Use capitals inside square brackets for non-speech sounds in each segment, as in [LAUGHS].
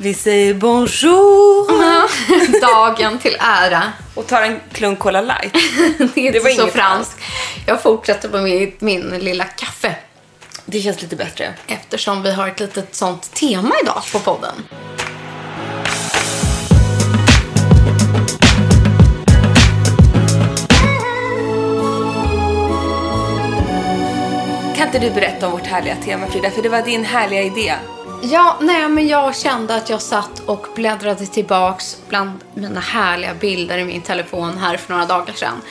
Vi säger bonjour [LAUGHS] Dagen till ära. och tar en klunk Cola light. [LAUGHS] Det är Det var inte så inget franskt. Jag fortsätter på min, min lilla kaffe. Det känns lite bättre. Eftersom vi har ett litet sånt tema idag på podden. Kan inte du berätta om vårt härliga tema Frida? För det var din härliga idé. Ja, nej, men jag kände att jag satt och bläddrade tillbaks bland mina härliga bilder i min telefon här för några dagar sedan.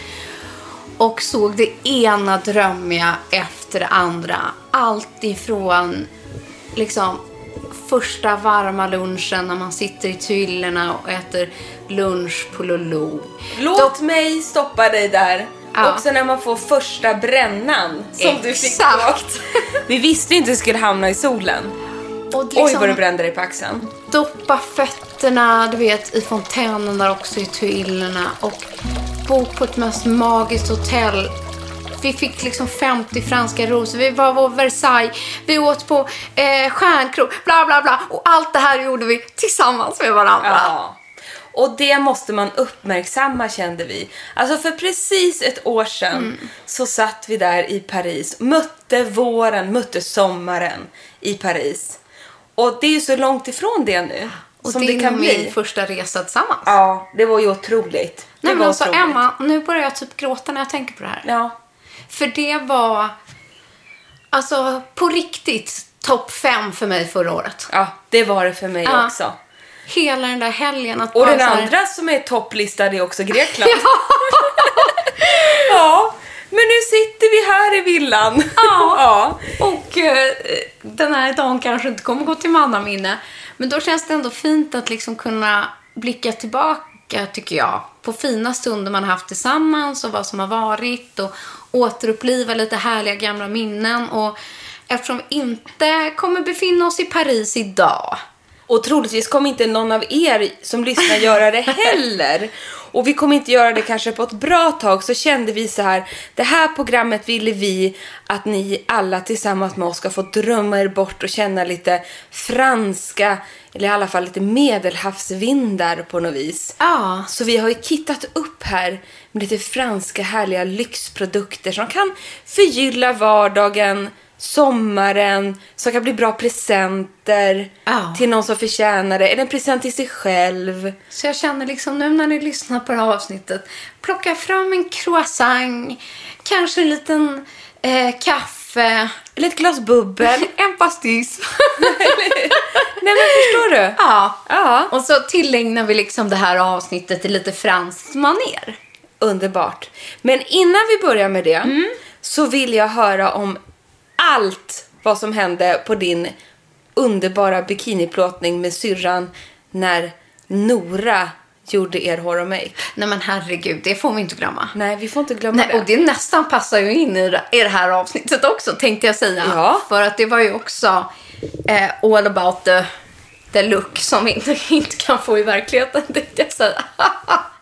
Och såg det ena drömmiga efter det andra. Allt ifrån liksom första varma lunchen när man sitter i tyllorna och äter lunch på Lolo. Låt mig stoppa dig där. Ja. Också när man får första brännan som du fick Exakt. då. [LAUGHS] Vi visste inte att du skulle hamna i solen. Och Oj liksom vad du brände dig på axeln. doppa fötterna, du vet, i fontänen där också i tyllorna och bo på ett mest magiskt hotell. Vi fick liksom 50 franska rosor, vi var på Versailles, vi åt på eh, stjärnkrog, bla bla bla. Och allt det här gjorde vi tillsammans med varandra. Ja. Och det måste man uppmärksamma kände vi. Alltså för precis ett år sedan Mm. så satt vi där i Paris, mötte våren, mötte sommaren i Paris. Och det är så långt ifrån det nu Och som din det kan bli. min första resa tillsammans. Ja, det var ju otroligt. Det Nej men alltså otroligt. Emma, nu börjar jag typ gråta när jag tänker på det här. Ja. För det var, alltså på riktigt, topp fem för mig förra året. ja, det var det för mig Ja. också. Hela den där helgen. Att Och den här- andra som är topplistad är också Grekland. [LAUGHS] ja, [LAUGHS] men nu sitter vi här i villan. Ja. [LAUGHS] ja. Och eh, den här dagen kanske inte kommer gå till mannaminne. Men då känns det ändå fint att liksom kunna blicka tillbaka, tycker jag, på fina stunder man har haft tillsammans och vad som har varit och återuppliva lite härliga gamla minnen. Och eftersom vi inte kommer befinna oss i Paris idag Och troligtvis kommer inte någon av er som lyssnar göra det heller. Och vi kommer inte göra det kanske på ett bra tag så kände vi så här. Det här programmet ville vi att ni alla tillsammans med oss ska få drömma er bort och känna lite franska eller i alla fall lite medelhavsvindar på något vis. Ja. Så vi har ju kittat upp här med lite franska härliga lyxprodukter som kan förgylla vardagen, sommaren, som kan bli bra presenter Ja. till någon som förtjänar det, eller en present till sig själv. Så jag känner liksom nu när ni lyssnar på det här avsnittet, plocka fram en croissant, kanske en liten eh, kaffe, Eller ett glas bubbel. [LAUGHS] en pastis. [LAUGHS] Nej men förstår du? ja. Ja. Och så tillägnar vi liksom det här avsnittet i lite franskt maner. Underbart. Men innan vi börjar med det Mm. så vill jag höra om allt vad som hände på din underbara bikiniplåtning med syrran när Nora gjorde er hår och make. Nej men herregud, det får vi inte glömma. Nej, vi får inte glömma Nej, det. och det nästan passar ju in i det, här avsnittet också, tänkte jag säga. Ja. För att det var ju också eh, all about the, the look som vi inte, [LAUGHS] inte kan få i verkligheten, tänkte jag säga. [LAUGHS]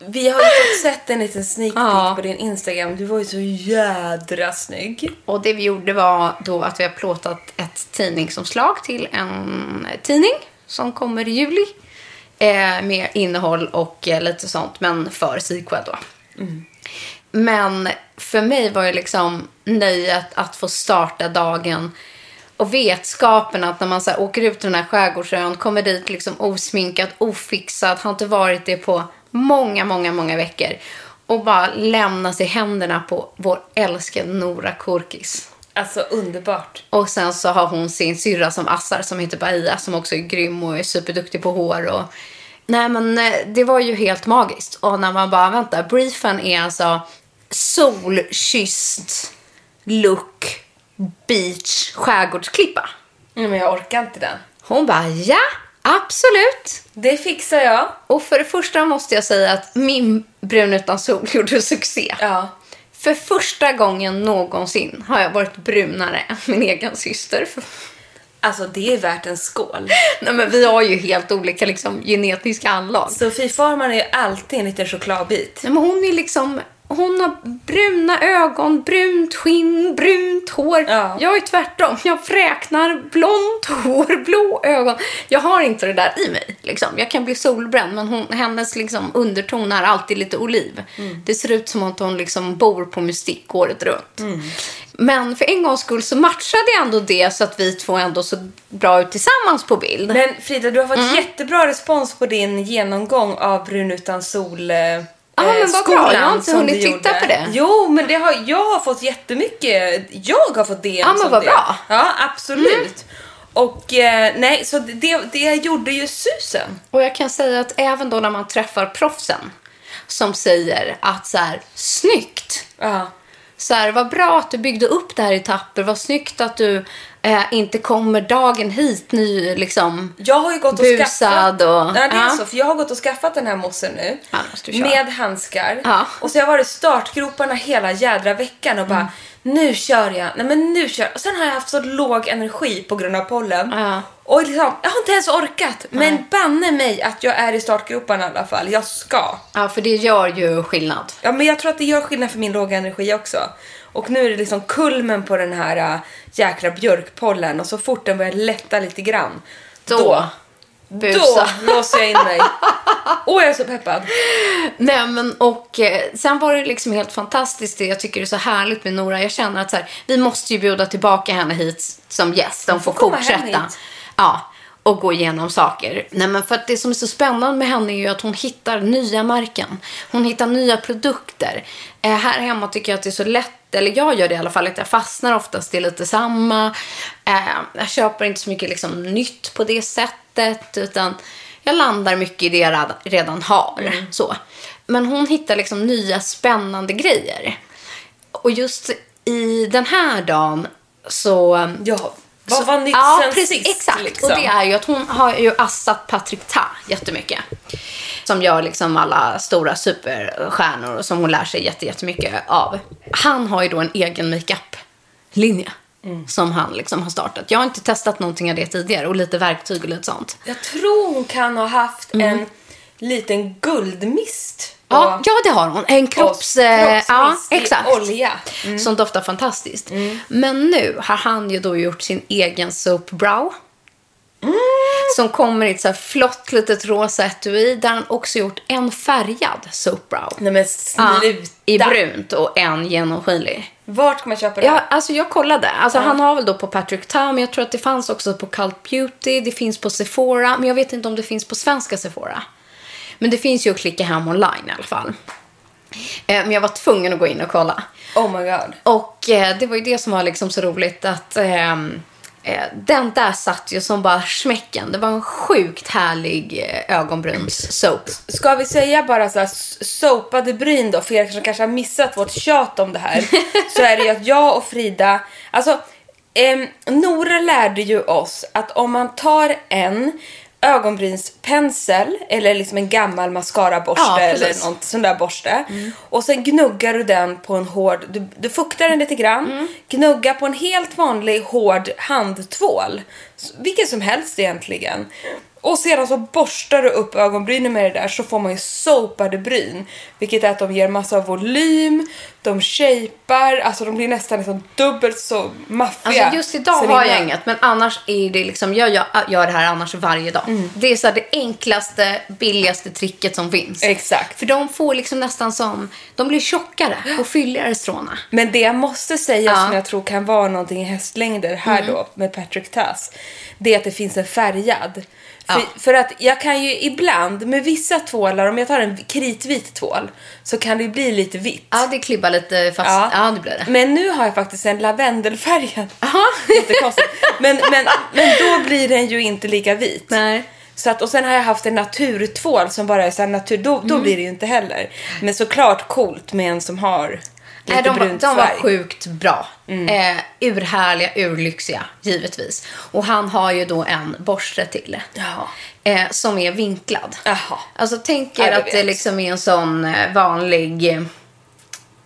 Vi har ju fått sett en liten sneak peek Ja. på din Instagram. Du var ju så jädra snygg. Och det vi gjorde var då att vi har plåtat ett tidningsomslag till en tidning som kommer i juli. Eh, med innehåll och eh, lite sånt, men för sequel då. Men för mig var ju liksom nöjet att få starta dagen Och vetskapen att när man så här, åker ut till den här skärgårdsön, kommer dit liksom osminkad, ofixad, har inte varit det på många, många, många veckor. Och bara lämnas i händerna på vår älskade Nora Korkis. Alltså underbart. Och sen så har hon sin syrra som assar som heter Bahia som också är grym och är superduktig på hår. Och... Nej men eh, det var ju helt magiskt. Och när man bara, vänta, briefen är alltså solkysst look beach skärgårdsklippa. Nej, men jag orkar inte den. Hon bara, ja, absolut. Det fixar jag. Och för det första måste jag säga att min brun utan sol [LAUGHS] gjorde succé. Ja. För första gången någonsin har jag varit brunare än min egen syster. Alltså det är värt en skål. [LAUGHS] Nej men vi har ju helt olika liksom, genetiska anlag. Sofie Farman är ju alltid en liten chokladbit. Nej, men hon är liksom... Hon har bruna ögon, brunt skinn, brunt hår. Ja. Jag är tvärtom. Jag fräknar, blont hår, [LAUGHS] blå ögon. Jag har inte det där i mig. Liksom. Jag kan bli solbränd, men hon, hennes liksom, underton är alltid lite oliv. Det ser ut som att hon liksom bor på mystik året runt. Men för en gångs skull så matchade ändå det så att vi två ändå såg bra ut tillsammans på bild. Men Frida, du har Mm. fått jättebra respons på din genomgång av Brun utan sol eh, Ja, men vad bra. Jag har inte hunnit titta på det. Jo, men det har, jag har fått jättemycket. Jag har fått DM Ja, men vad det. bra. Mm. Ja, absolut. Och eh, nej, så det, det gjorde ju susen. Och jag kan säga att även då när man träffar proffsen som säger att så här, snyggt. Ja. Så här, vad bra att du byggde upp det här i etapper. Vad snyggt att du eh, inte kommer dagen hit ny liksom. Jag har ju gått och skaffat... och- Nej, det är ja. så, för jag har gått och skaffat den här mossen nu. Ja, med handskar. Ja. Och så har jag varit i startgroparna hela jädra veckan och bara Mm. Nu kör jag, nej men nu kör jag. Och sen har jag haft så låg energi på grund av pollen. Ja. Och liksom, jag har inte ens orkat. Men banne mig att jag är i startgroparna i alla fall. Jag ska. Ja, för det gör ju skillnad. Ja, men jag tror att det gör skillnad för min låga energi också. Och nu är det liksom kulmen på den här äh, jäkla björkpollen och så fort den börjar lätta lite grann. Då, Då, busa. då [LAUGHS] låser jag in mig. Åh, jag är så peppad. Nej, men och eh, sen var det liksom helt fantastiskt det jag tycker är så härligt med Nora. Jag känner att så här, vi måste ju bjuda tillbaka henne hit som gäst. De får, får fortsätta. Ja, och gå igenom saker. Nej, men för att det som är så spännande med henne är ju att hon hittar nya märken. Hon hittar nya produkter. Eh, här hemma tycker jag att det är så lätt, eller jag gör det i alla fall, att jag fastnar oftast i lite samma. Eh, jag köper inte så mycket liksom, nytt på det sättet, utan jag landar mycket i det jag redan- har. Så. Men hon hittar liksom nya spännande grejer. Och just i den här dagen så... Ja, vad var nytt ja, sen precis, sist? Exakt. liksom? Och det är ju att hon har ju assat Patrick Ta jättemycket. Som gör liksom alla stora superstjärnor och som hon lär sig jätte- jättemycket av. Han har ju då en egen makeup-linje. Mm. Som han liksom har startat. Jag har inte testat någonting av det tidigare och lite verktyg och lite sånt. Jag tror hon kan ha haft en liten guldmist. Mm. Ja, ja, det har hon. En kropps... eh, ja, exakt. olja. Som doftar fantastiskt. Men nu har han ju då gjort sin egen soap brow. Som kommer i ett så här flott litet rosa etui. Där han också gjort en färgad soap brow. Nej men sluta. I brunt och en genomskinlig. Vart kan man köpa det? Ja, alltså jag kollade. Alltså Han har väl då på Patrick Ta, men jag tror att det fanns också på Cult Beauty. Det finns på Sephora, men jag vet inte om det finns på svenska Sephora. Men det finns ju att klicka hem online i alla fall. Eh, Men jag var tvungen att gå in och kolla. Oh my god. Och eh, det var ju det som var liksom så roligt att eh, den där satt ju som bara smäcken. Det var en sjukt härlig eh, ögonbruns-soap. Ska vi säga bara så här s- soapade bryn då för er som kanske har missat vårt tjat om det här. [LAUGHS] så är det ju att jag och Frida, alltså em, Nora lärde ju oss att om man tar en ögonbrynspensel eller liksom en gammal mascaraborste Ja, eller någon sån där borste och sen gnuggar du den på en hård, du, du fuktar den lite grann, gnuggar på en helt vanlig hård handtvål. Vilken som helst egentligen. Och sedan så borstar du upp ögonbrynen med det där så får man ju soapade bryn. Vilket är att de ger massa volym, de shapar, alltså de blir nästan liksom dubbelt så maffiga. Alltså just idag har jag inget, men annars är det liksom, jag gör, gör det här annars varje dag. Mm. Det är så det enklaste, billigaste tricket som finns. Exakt. För de får liksom nästan som, de blir tjockare och fylligare stråna. Men det jag måste säga Ja. Mm. som jag tror kan vara någonting i hästlängder här då med Patrick Tass. Det är att det finns en färgad. För, Ja. för att jag kan ju ibland med vissa tvålar, om jag tar en kritvit tvål, så kan det bli lite vitt. Ja, det klibbar lite fast. Ja, det blir det. Men nu har jag faktiskt en lavendelfärgad. Aha. [LAUGHS] Jättekonstigt. Men, men, men då blir den ju inte lika vit. Nej. Så att, och sen har jag haft en naturtvål som bara är så natur, då, Mm. då blir det ju inte heller. Men såklart coolt med en som har lite Nej, de, brunt de var färg. sjukt bra. Eh, urhärliga, urlyxiga, givetvis. Och han har ju då en borste till. Eh, som är vinklad. Jaha. Alltså tänk Ja, er jag att det vet. liksom är en sån eh, vanlig,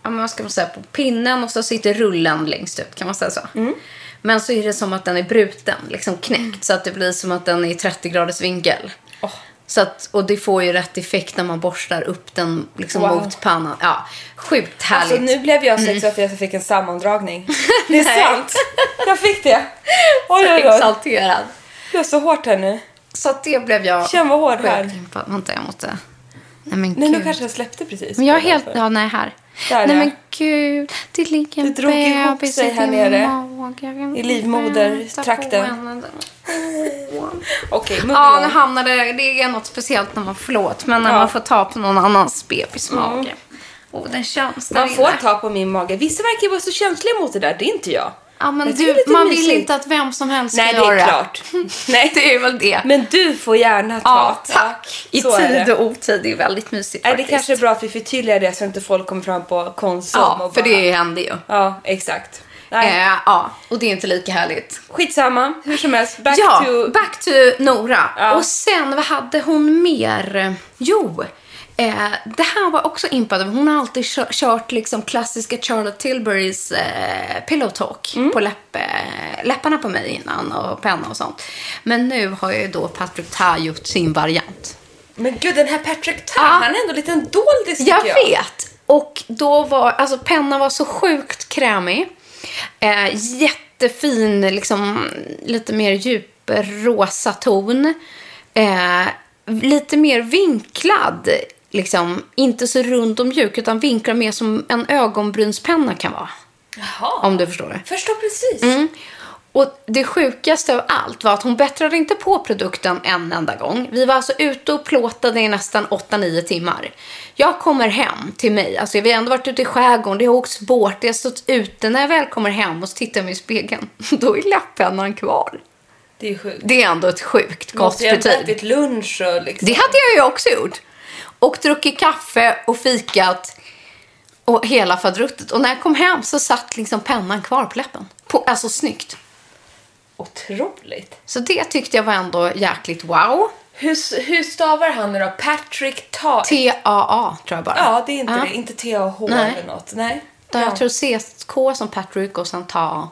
ja men vad ska man säga, på pinnen och så sitter rullen längst ut, kan man säga så? Mm. Men så är det som att den är bruten, liksom knäckt, så att det blir som att den är i 30 graders vinkel. Åh. Så att, och det får ju rätt effekt när man borstar upp den liksom Wow. mot pannan. Ja, sjukt härligt. Alltså nu blev jag sex för att jag fick en sammandragning. [LAUGHS] Det är Mm. Sant. Jag fick det. Oj, oj, oj. Exalterad. Det är så hårt här nu. Så att det blev jag Känn vad hård här. Vänta, jag måste... Nej men Nej, gud. kanske jag släppte precis. Men jag är helt... därför. Ja, nej, här. Där, nej men gud, det ligger en Det drog ihop bebis sig i här nere. mage. I livmodertrakten. [LAUGHS] Okej, moving Ja, nu hamnade det är något speciellt när man, förlåt, men när Ja. Mm. man får ta på någon annans bebismage. Och den känns där Man får inne. ta på min mage. Vissa verkar vara så känsliga mot det där. Det är inte jag. Ja, men du, det man vill mysigt. inte att vem som helst ska Nej, det göra är klart. [LAUGHS] Nej, det är väl det. Men du får gärna ta. ja, tack. I så är tid det. och otid. Det är väldigt mysigt Nej, det faktiskt. kanske är bra att vi förtydligar det så att inte folk kommer fram på Konsum Ja, och för bara... det händer ju. Ja, exakt. Nej, Eh, ja, och det är inte lika härligt. skitsamma. Hur som helst, back ja, to... back to Nora. Ja. Och sen, vad hade hon mer? Jo, eh, det här var också impad Hon har alltid kö- kört liksom klassiska Charlotte Tilburys eh, pillow talk Mm. på läpp, eh, läpparna på mig innan och penna och sånt. Men nu har ju då Patrick Ta gjort sin variant. Men gud, den här Patrick Tar, Ja. han är ändå lite en doldis tycker Jag jag. vet. Och då var, alltså pennan var så sjukt krämig. Eh, jättefin, liksom lite mer djup rosa ton. Eh, lite mer vinklad, liksom. Inte så rund och mjuk, utan vinklad mer som en ögonbrynspenna kan vara. Jaha. Om du förstår det. Förstår precis. Mm. Och det sjukaste av allt var att hon bättrade inte på produkten en enda gång. Vi var alltså ute och plåtade i nästan 8-9 timmar. Jag kommer hem till mig, alltså vi har ändå varit ute i skärgården, det har åkts båt, det har stått ute. När jag väl kommer hem och tittar mig i spegeln, [LAUGHS] då är läppennan kvar. Det är ju sjukt. Det är ändå ett sjukt gott Måste jag ha betyg. ätit lunch och liksom... Det hade jag ju också gjort. Och druckit kaffe och fikat och hela fadruttet. Och när jag kom hem så satt liksom pennan kvar på läppen. På, alltså snyggt. Otroligt. Så det tyckte jag var ändå jäkligt wow. Hur, hur stavar han nu då? Patrick Tar? T-A-A tror jag bara. Ja, det är inte Ja. det. Inte T-A-H eller något. Nej. Där Ja. Jag tror C-K som Patrick och sen ta.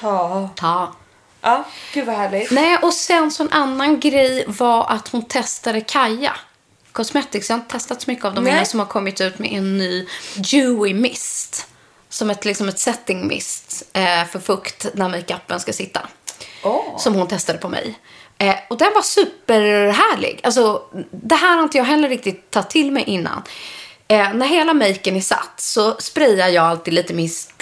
Ta. ta. Ja, gud vad härligt. Nej, och sen så en annan grej var att hon testade Kaja. Cosmetics. Jag har inte testat så mycket av dem Nej. innan som har kommit ut med en ny Dewy Mist. Som ett, liksom ett setting mist eh, för fukt när makeupen ska sitta. Åh. Som hon testade på mig. Eh, och den var superhärlig. Alltså, det här har inte jag heller riktigt tagit till mig innan. Eh, när hela maken är satt så sprayar jag alltid lite minst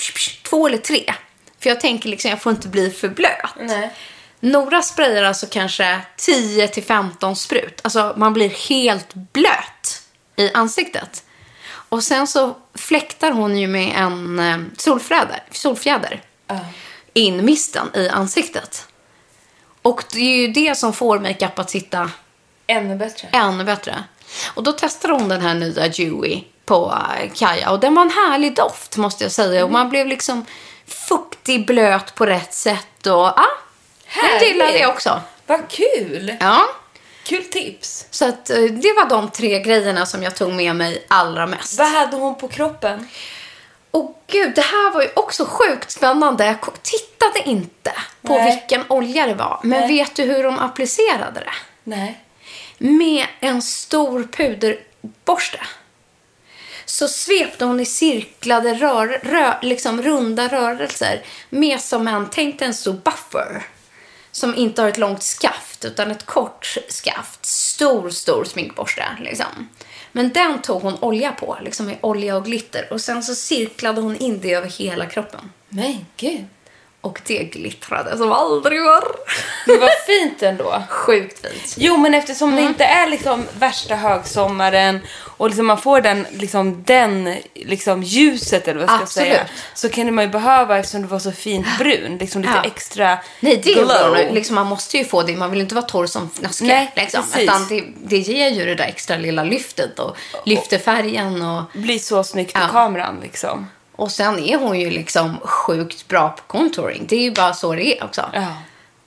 två eller tre. För jag tänker liksom, jag får inte bli för blöt. Nej. Nora sprayar alltså kanske 10 till 15 sprut. Alltså man blir helt blöt i ansiktet. Och sen så fläktar hon ju med en eh, solfjäder, solfjäder in misten i ansiktet. Och det är ju det som får makeup att sitta Ännu bättre. ännu bättre. Och då testade hon den här nya Dewy på eh, Kaja och den var en härlig doft måste jag säga. Och man blev liksom fuktig, blöt på rätt sätt och ja, Härligt. gillar det också. Vad kul. Ja, Kul tips. så att eh, det var de tre grejerna som jag tog med mig allra mest. Vad hade hon på kroppen? Och gud, det här var ju också sjukt spännande. Jag tittade inte på Nej. vilken olja det var. Men Nej. vet du hur de applicerade det? Nej. med en stor puderborste. Så svepte hon i cirklade rör, rö, liksom runda rörelser med som en, tänk en stor buffer. Som inte har ett långt skaft utan ett kort skaft. Stor, stor sminkborste liksom. Men den tog hon olja på, liksom med olja och glitter. Och sen så cirklade hon in det över hela kroppen. Men gud. Och det glittrade som aldrig förr. Det var fint ändå. [LAUGHS] Sjukt fint. Jo, men eftersom Mm. det inte är liksom värsta högsommaren och liksom man får den, liksom, den liksom ljuset eller vad jag ska Absolut. säga. Så kan man ju behöva, eftersom det var så fint brun, liksom lite Ja. extra Nej, det är glow. Liksom, man måste ju få det. Man vill inte vara torr som fnaske. Nej, liksom. Utan det, det ger ju det där extra lilla lyftet och lyfter färgen. Och, Blir så snyggt Ja. på kameran liksom. Och sen är hon ju liksom sjukt bra på contouring. Det är ju bara så det är också. Ja.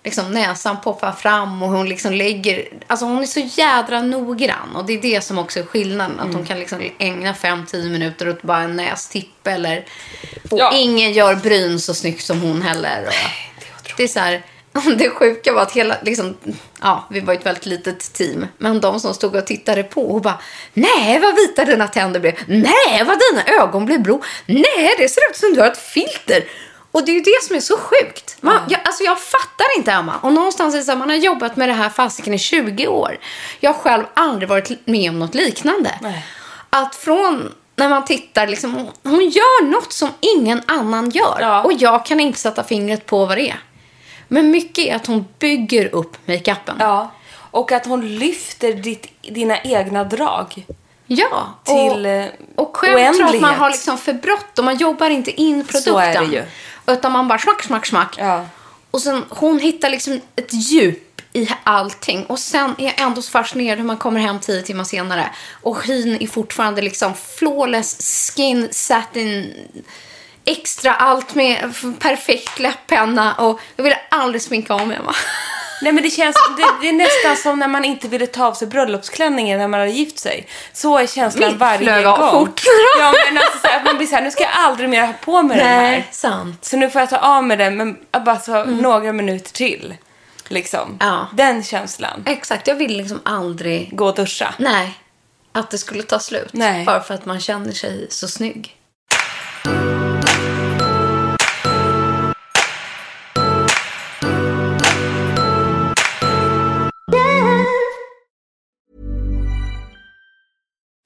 Liksom näsan poppar fram och hon liksom lägger... Alltså hon är så jädra noggrann. Och det är det som också är skillnaden. Att Mm. hon kan liksom ägna 5-10 minuter åt bara en nästipp eller... Och Ja. ingen gör bryn så snyggt som hon heller. Och det är så här... Det sjuka var att hela, liksom, ja, vi var ett väldigt litet team. Men de som stod och tittade på och bara, nej vad vita dina tänder blev. Nej vad dina ögon blev blå. Nej det ser ut som du har ett filter. Och det är ju det som är så sjukt. Man, jag, alltså jag fattar inte Emma. Och någonstans är det så här, man har jobbat med det här fasiken i 20 år. Jag har själv aldrig varit med om något liknande. Nej. Att från när man tittar, liksom, hon- hon gör något som ingen annan gör. Ja. Och jag kan inte sätta fingret på vad det är. Men mycket är att hon bygger upp makeupen. Ja. Och att hon lyfter ditt, dina egna drag. Ja, Till, eh, och, och själv tror jag att man oändlighet. har liksom för bråttom. Man jobbar inte in produkten. Så är det ju. Utan man bara smack, smack, smack. Ja. Och sen hon hittar liksom ett djup i allting. Och sen är jag ändå så fascinerad hur man kommer hem tio timmar senare. Och hyn är fortfarande liksom flawless skin satin extra allt med perfekt läppenna. Och jag ville aldrig sminka om mig. Nej men det känns, [LAUGHS] det, det är nästan som när man inte ville ta av sig bröllopsklänningen när man hade gift sig. Så är känslan Min varje gång. fort. Ja men alltså så här, man blir så här, nu ska jag aldrig mer ha på mig den här. sant. Så nu får jag ta av mig den men bara så några minuter till. Liksom. Mm. Ja. Den känslan. Exakt, jag ville liksom aldrig... Gå och duscha. Nej, att det skulle ta slut. Nej. Bara för att man känner sig så snygg.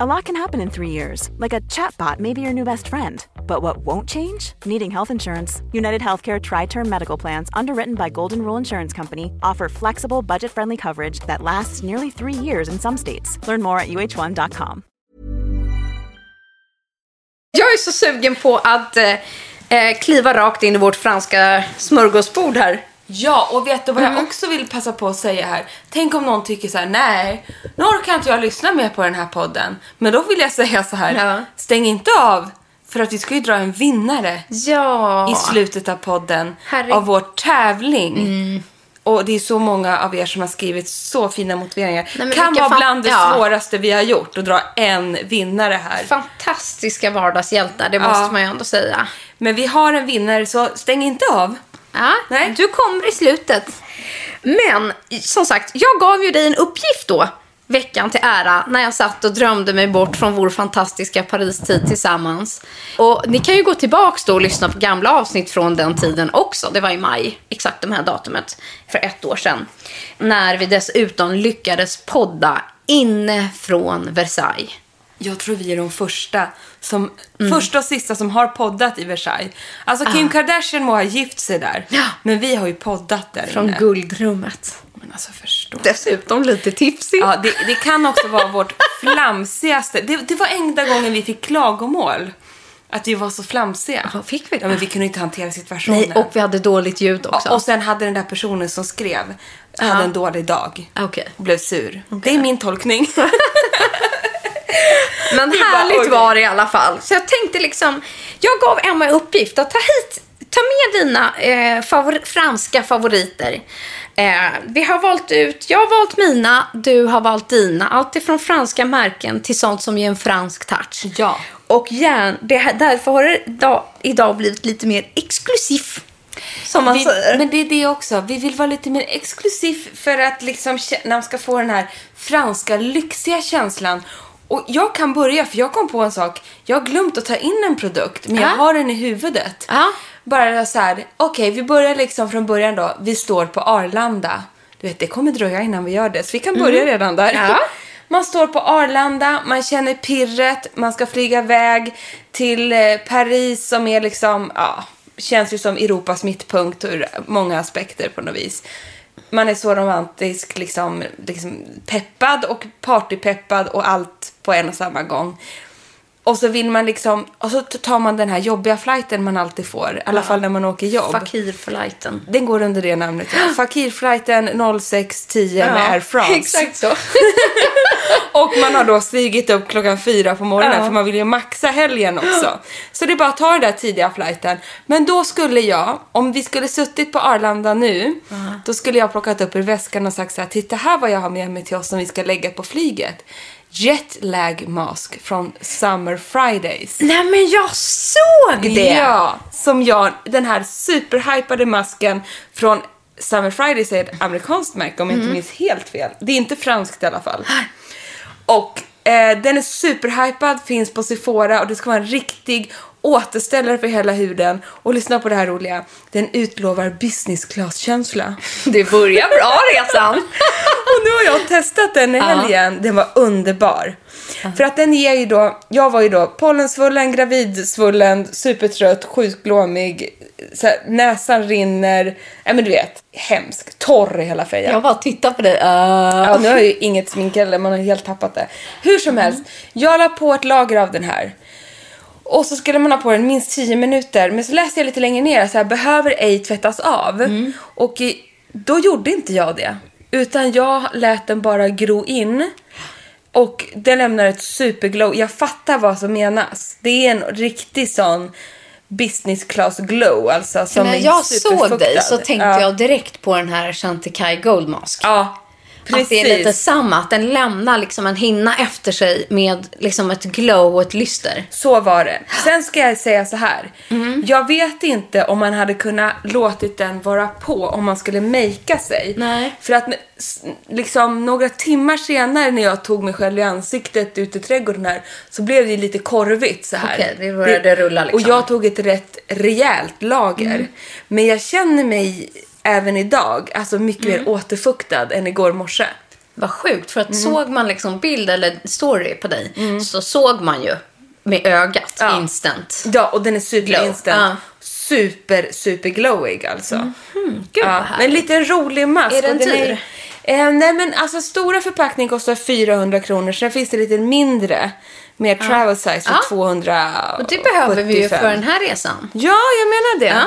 A lot can happen in three years, like a chatbot may be your new best friend. But what won't change? Needing health insurance. United Healthcare Tri Term Medical Plans, underwritten by Golden Rule Insurance Company, offer flexible, budget friendly coverage that lasts nearly three years in some states. Learn more at uh1.com. Jag är så sugen på att eh, eh, kliva rakt in i vårt franska smörgåsbord här. Ja, och vet du vad Mm. jag också vill passa på att säga här? Tänk om någon tycker så här: nej, nu orkar inte jag lyssna mer på den här podden. Men då vill jag [LAUGHS] säga så här, Ja. stäng inte av, för att vi ska ju dra en vinnare Ja. i slutet av podden. Mm. av vår tävling. Och det är så många av er som har skrivit så fina motiveringar. men kan vara bland det ja. svåraste vi har gjort att dra en vinnare här. Fantastiska vardagshjältar, det måste man ju ändå säga. Men vi har en vinnare, så stäng inte av. Ja, Nej. du kommer i slutet. Men som sagt, jag gav ju dig en uppgift då veckan till ära när jag satt och drömde mig bort från vår fantastiska Paris-tid tillsammans. Och ni kan ju gå tillbaks då och lyssna på gamla avsnitt från den tiden också. Det var i maj, exakt de här datumet, för ett år sedan. När vi dessutom lyckades podda inne från Versailles. Jag tror vi är de första, som, första och sista som har poddat i Versailles. Alltså Kim Kardashian må ha gift sig där, Ja. men vi har ju poddat där Från inne. guldrummet. Men alltså förstå. Dessutom lite tipsig. Ja, det, det kan också vara vårt [LAUGHS] flamsigaste. Det, det var enda gången vi fick klagomål. Att vi var så flamsiga. Vad fick vi då? Ja, men vi kunde inte hantera situationen. Nej, och vi hade dåligt ljud också. Ja, och sen hade den där personen som skrev hade en dålig dag. Okej. Och blev sur. Det är min tolkning. [LAUGHS] Men härligt oj. var det i alla fall. Så jag tänkte liksom, jag gav Emma i uppgift att ta hit, ta med dina eh, favor, franska favoriter. Eh, vi har valt ut, jag har valt mina, du har valt dina. Allt ifrån franska märken till sånt som ger en fransk touch. Ja. Och gärna, det, därför har det idag, idag blivit lite mer exklusiv. Som man Vi, säger. men det är det också. Vi vill vara lite mer exklusiv för att liksom, man ska få den här franska lyxiga känslan. Och jag kan börja, för jag kom på en sak. Jag har glömt att ta in en produkt, men jag Ja. har den i huvudet. Ja. Bara så här, okej, vi börjar liksom från början då. Vi står på Arlanda. Du vet, det kommer dröja innan vi gör det, så vi kan börja redan där. Mm. Ja. [LAUGHS] Man står på Arlanda, man känner pirret, man ska flyga iväg till eh, Paris som är liksom, ja, känns ju som Europas mittpunkt ur många aspekter på något vis. Man är så romantisk, liksom, liksom peppad och partypeppad och allt på en och samma gång. Och så vill man liksom, och så tar man den här jobbiga flighten man alltid får, i alla fall när man åker jobb. Fakir-flighten. Den går under det namnet. Ja. [GASPS] Fakirflighten 0610 med Air France. [LAUGHS] Exakt så. [LAUGHS] Och man har då stigit upp klockan fyra på morgonen Ja. för man vill ju maxa helgen också. [GASPS] Så det är bara att ta den där tidiga flighten. Men då skulle jag, om vi skulle suttit på Arlanda nu, då skulle jag plockat upp ur väskan och sagt så här, titta här vad jag har med mig till oss som vi ska lägga på flyget. Jetlag mask från Summer Fridays. Nej men jag såg det! Ja, som jag, den här superhypade masken från Summer Fridays är ett amerikanskt märke om jag inte minns helt fel. Det är inte franskt i alla fall. Och eh, den är superhypad, finns på Sephora och det ska vara en riktig återställare för hela huden. Och lyssna på det här roliga. Den utlovar business class-känsla. [LAUGHS] Det börjar bra resan. [LAUGHS] Och nu har jag testat den i helgen. Den var underbar. För att den ger ju då, jag var ju då pollensvullen, gravidsvullen, supertrött, sjukglåmig, här, näsan rinner, nej men du vet, hemsk, torr i hela fejan. Jag bara tittar på dig. Uh. Ja, nu har jag ju inget smink heller, man har helt tappat det. Hur som helst, jag la på ett lager av den här. Och så skulle man ha på den minst 10 minuter. Men så läste jag lite längre ner så här, behöver ej tvättas av. Och i, då gjorde inte jag det. Utan jag lät den bara gro in. Och den lämnar ett superglow. Jag fattar vad som menas. Det är en riktig sån business class glow. Alltså, som När är jag såg dig så tänkte ja. jag direkt på den här Chantecaille Gold Mask. Ja, precis. Att det är lite samma, att den lämnar liksom en hinna efter sig med liksom ett glow och ett lyster. Så var det. Sen ska jag säga så här. Jag vet inte om man hade kunnat låtit den vara på om man skulle makea sig. Nej. För att liksom några timmar senare när jag tog mig själv i ansiktet ute i trädgården här så blev det lite korvigt så här. Okej, det började rulla liksom. Och jag tog ett rätt rejält lager. Men jag känner mig även idag alltså mycket mer återfuktad än igår morse. Vad sjukt, för att Mm. såg man liksom bild eller story på dig så såg man ju med ögat Ja. instant. Ja, och den är super instant. Ja. Super, super glowig alltså. Gud Ja, men lite en rolig mask. Är den dyr? eh, nej men alltså stora förpackning kostar 400 kronor. Sen finns det lite mindre. Mer travel size för Ja. 200 Och det behöver vi ju för den här resan. Ja, jag menar det.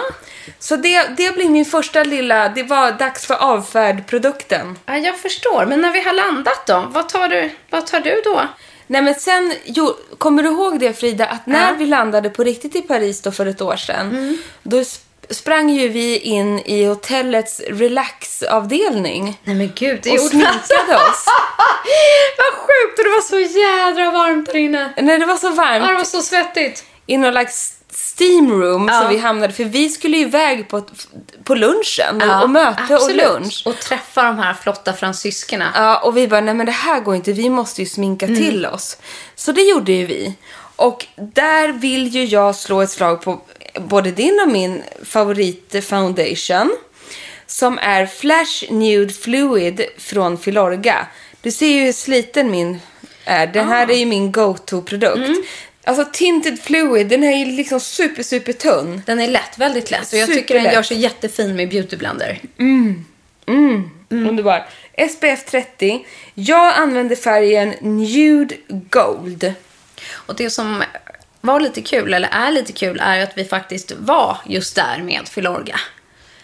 Så det, det blir min första lilla, det var dags för avfärdprodukten. Ja, jag förstår. Men när vi har landat då, vad tar du, vad tar du då? Nej men sen, jo, kommer du ihåg det Frida, att när. Mm. vi landade på riktigt i Paris då för ett år sedan, då sp- sprang ju vi in i hotellets relaxavdelning. Nej men gud, det och gjorde sminkade oss. [LAUGHS] Vad sjukt och det var så jädra varmt där inne. Nej, det var så Ja, det varmt. var så svettigt. I någon slags steam room Ja. som vi hamnade för vi skulle ju iväg på, på lunchen och, Ja, och möte absolut. och lunch. Och träffa de här flotta fransyskorna. Ja, och vi bara, nej men det här går inte, vi måste ju sminka Mm. till oss. Så det gjorde ju vi. Och där vill ju jag slå ett slag på både din och min favorit foundation. Som är Flash Nude Fluid från Filorga. Du ser ju hur sliten min är. Den Ah. här är ju min go-to-produkt. Mm. Alltså Tinted Fluid, den är ju liksom super, super tunn. Den är lätt, väldigt lätt. Och jag tycker den gör sig jättefin med beautyblender. Mm. Underbar. SPF 30. Jag använder färgen Nude Gold. Och det som var lite kul, eller är lite kul, är att vi faktiskt var just där med Filorga.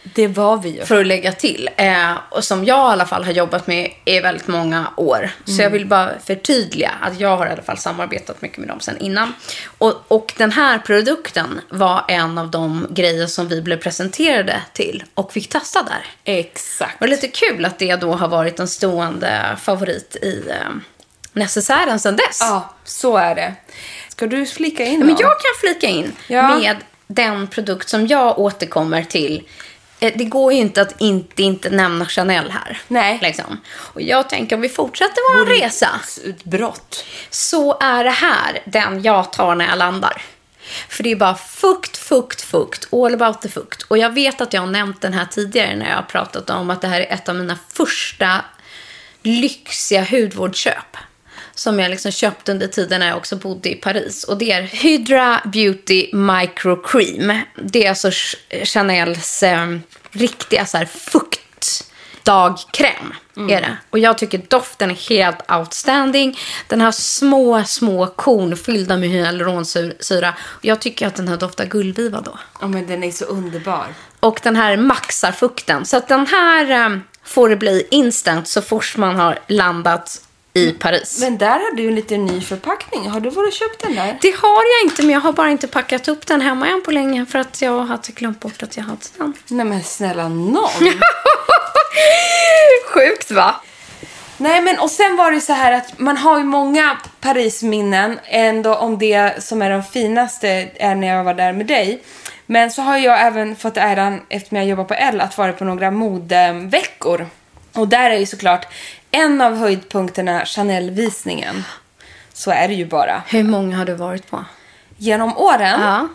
Det var vi ju. För att lägga till. Eh, och som jag i alla fall har jobbat med i väldigt många år. Så jag vill bara förtydliga att jag har i alla fall samarbetat mycket med dem sen innan. Och, och den här produkten var en av de grejer som vi blev presenterade till och fick testa där. Exakt. Och lite kul att det då har varit en stående favorit i eh, necessären sedan dess. Ja, så är det. Ska du flika in Men då? jag kan flika in Ja. med den produkt som jag återkommer till. Eh, Det går ju inte att inte, inte nämna Chanel här. Nej. Liksom. Och jag tänker om vi fortsätter vår resa Utbrott. så är det här den jag tar när jag landar. För det är bara fukt, fukt, fukt. All about the fukt. Och jag vet att jag har nämnt den här tidigare när jag har pratat om att det här är ett av mina första lyxiga hudvårdsköp. Som jag liksom köpte under tiden när jag också bodde i Paris. Och det är Hydra Beauty Micro Cream. Det är alltså Ch- Chanels eh, riktiga så här fukt dagkräm. Är det. Och jag tycker doften är helt outstanding. Den har små, små korn fyllda med hyaluronsyra. Jag tycker att den här doftar gullviva då. Ja, men den är så underbar. Och den här maxar fukten. Så att den här eh, får det bli instant så fort man har landat i Paris. Men där har du en liten ny förpackning. Har du varit och köpt den där? Det har jag inte, men jag har bara inte packat upp den hemma än på länge för att jag hade glömt bort att jag hade den. Nej men snälla någon. [LAUGHS] Sjukt va? Nej men och sen var det så här att man har ju många Parisminnen ändå om det som är de finaste är när jag var där med dig. Men så har jag även fått äran eftersom jag jobbar på L att vara på några modeveckor. Och där är ju såklart en av höjdpunkterna Chanel-visningen. Så är det ju bara. Hur många har du varit på? Genom åren. Ja.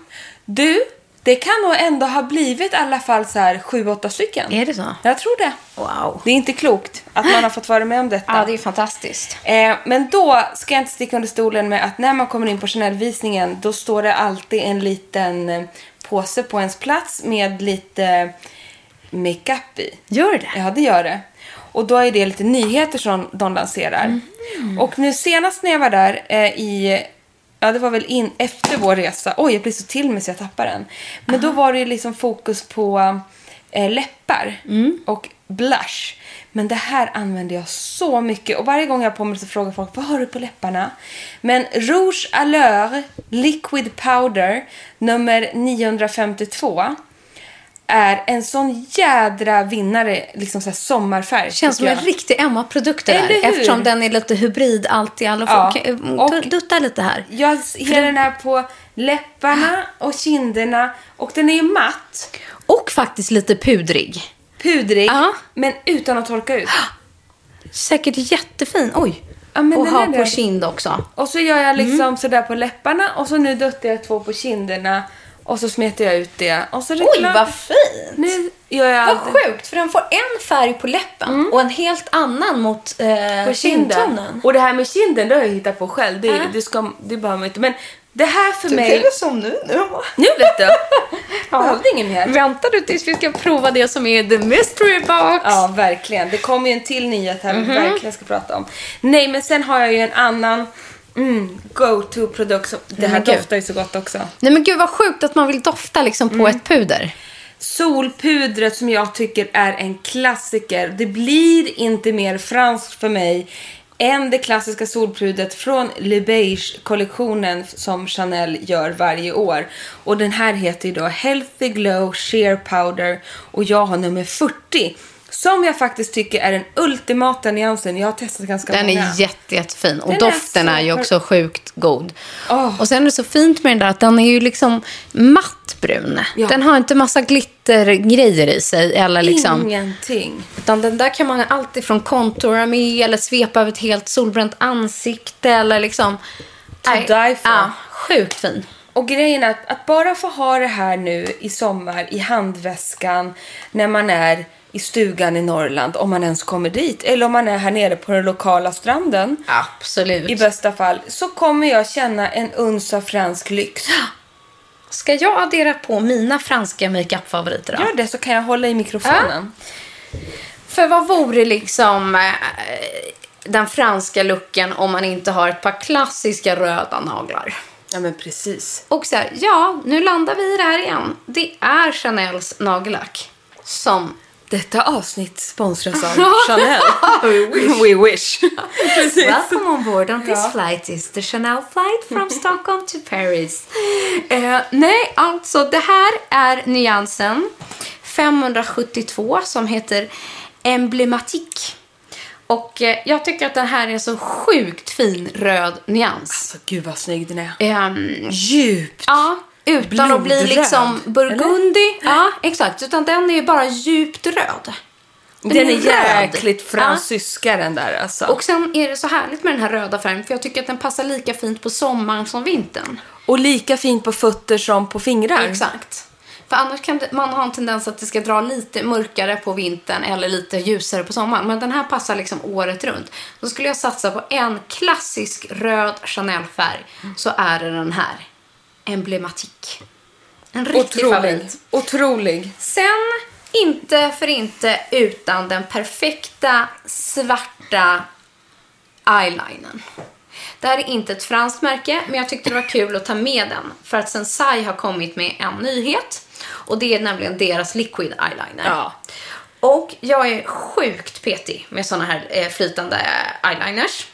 Du, det kan nog ändå ha blivit i alla fall så här sju, åtta stycken. Är det så? Jag tror det. Wow. Det är inte klokt att man har fått vara med om [LAUGHS] detta. Ja, det är fantastiskt. Eh, men då ska jag inte sticka under stolen med att när man kommer in på Chanel-visningen då står det alltid en liten eh, påse på ens plats med lite makeup i. Gör det? Ja, det gör det. Och då är det lite nyheter som de lanserar. Och nu senast när jag var där eh, i... Ja, det var väl in, efter vår resa. Oj, jag blir så till mig så jag tappar den. Men då var det ju liksom fokus på eh, läppar och blush. Men det här använder jag så mycket. Och varje gång jag har på mig så frågar folk, vad har du på läpparna? Men Rouge Allure Liquid Powder nummer 952 är en sån jädra vinnare, liksom så här sommarfärg. Känns som tycker en jag. riktig Emma-produkt det där. Eftersom den är lite hybrid allt i alla Ja, fall. Och- Dutta lite här. Jag ser den här på läpparna och kinderna och den är ju matt, Och faktiskt lite pudrig. pudrig, Ja. men utan att torka ut. Säkert jättefin. Oj. Ja, och ha på kind också. Och så gör jag liksom Mm. sådär på läpparna och så nu duttar jag två på kinderna och så smetar jag ut det. Och så är det Oj, klart. vad fint! Nu gör jag Vad allt sjukt, för den får en färg på läppen och en helt annan mot eh, på kinden. kindtonen. Och det här med kinden, det har jag hittat på själv. Det, Ja. det, ska, det behöver man inte. Men det här för Du mig... är som nu. nu. Nu vet du! [LAUGHS] Behövde ingen mer. Väntar du tills vi ska prova det som är the mystery box? Ja, verkligen. Det kommer ju en till nyhet här vi Mhm. verkligen ska prata om. Nej, men sen har jag ju en annan mm, go-to-produkt. Det här men doftar ju så gott också. Nej men gud vad sjukt att man vill dofta liksom på ett puder. Solpudret som jag tycker är en klassiker. Det blir inte mer franskt för mig än det klassiska solpudret från Le Beige-kollektionen som Chanel gör varje år. Och den här heter ju då Healthy Glow Sheer Powder och jag har nummer 40. Som jag faktiskt tycker är den ultimata nyansen. Jag har testat ganska Den många. är jätte, jättefin. Och Den är doften är, ju super- också sjukt god. Åh. Och sen är det så fint med den där att den är ju liksom mattbrun. Ja. Den har inte massa glittergrejer i sig. Eller liksom, Ingenting. Utan den där kan man alltid från kontora med eller svepa över ett helt solbränt ansikte eller liksom... To Nej, die for. Ja, sjukt fin. Och grejen är att, att bara få ha det här nu i sommar i handväskan när man är i stugan i Norrland, om man ens kommer dit, eller om man är här nere på den lokala stranden, Absolut. i bästa fall, så kommer jag känna en uns av fransk lyx. Ska jag addera på mina franska makeup-favoriter då? Gör det så kan jag hålla i mikrofonen. För vad vore liksom eh, den franska looken om man inte har ett par klassiska röda naglar? Ja, men precis. Och så här, ja, nu landar vi i det här igen. Det är Chanels nagellack som Detta avsnitt sponsras av [LAUGHS] Chanel. We wish. [LAUGHS] precis. Welcome on board on this flight is the Chanel flight from [LAUGHS] Stockholm to Paris. Eh, nej, alltså det här är nyansen 572 som heter Emblematik. Och eh, jag tycker att den här är så sjukt fin röd nyans. Alltså, gud vad snygg den är. Ehm, Djupt. ja, utan att bli Blodröd, liksom burgundy. Ja, exakt. Utan den är bara djupt röd. Den är röd. jäkligt Ja. fransyska den där alltså. Och sen är det så härligt med den här röda färgen för jag tycker att den passar lika fint på sommaren som vintern. Och lika fint på fötter som på fingrar. Exakt. För annars kan man ha en tendens att det ska dra lite mörkare på vintern eller lite ljusare på sommaren. Men den här passar liksom året runt. Då skulle jag satsa på en klassisk röd Chanel-färg så är det den här. Emblematik. En riktig favorit. Otrolig. Otrolig. Sen, inte för inte utan den perfekta svarta eyelinern. Det här är inte ett franskt märke, men jag tyckte det var kul att ta med den. För att Sensai har kommit med en nyhet. Och det är nämligen deras liquid eyeliner. Ja. Och jag är sjukt petig med såna här eh, flytande eyeliners.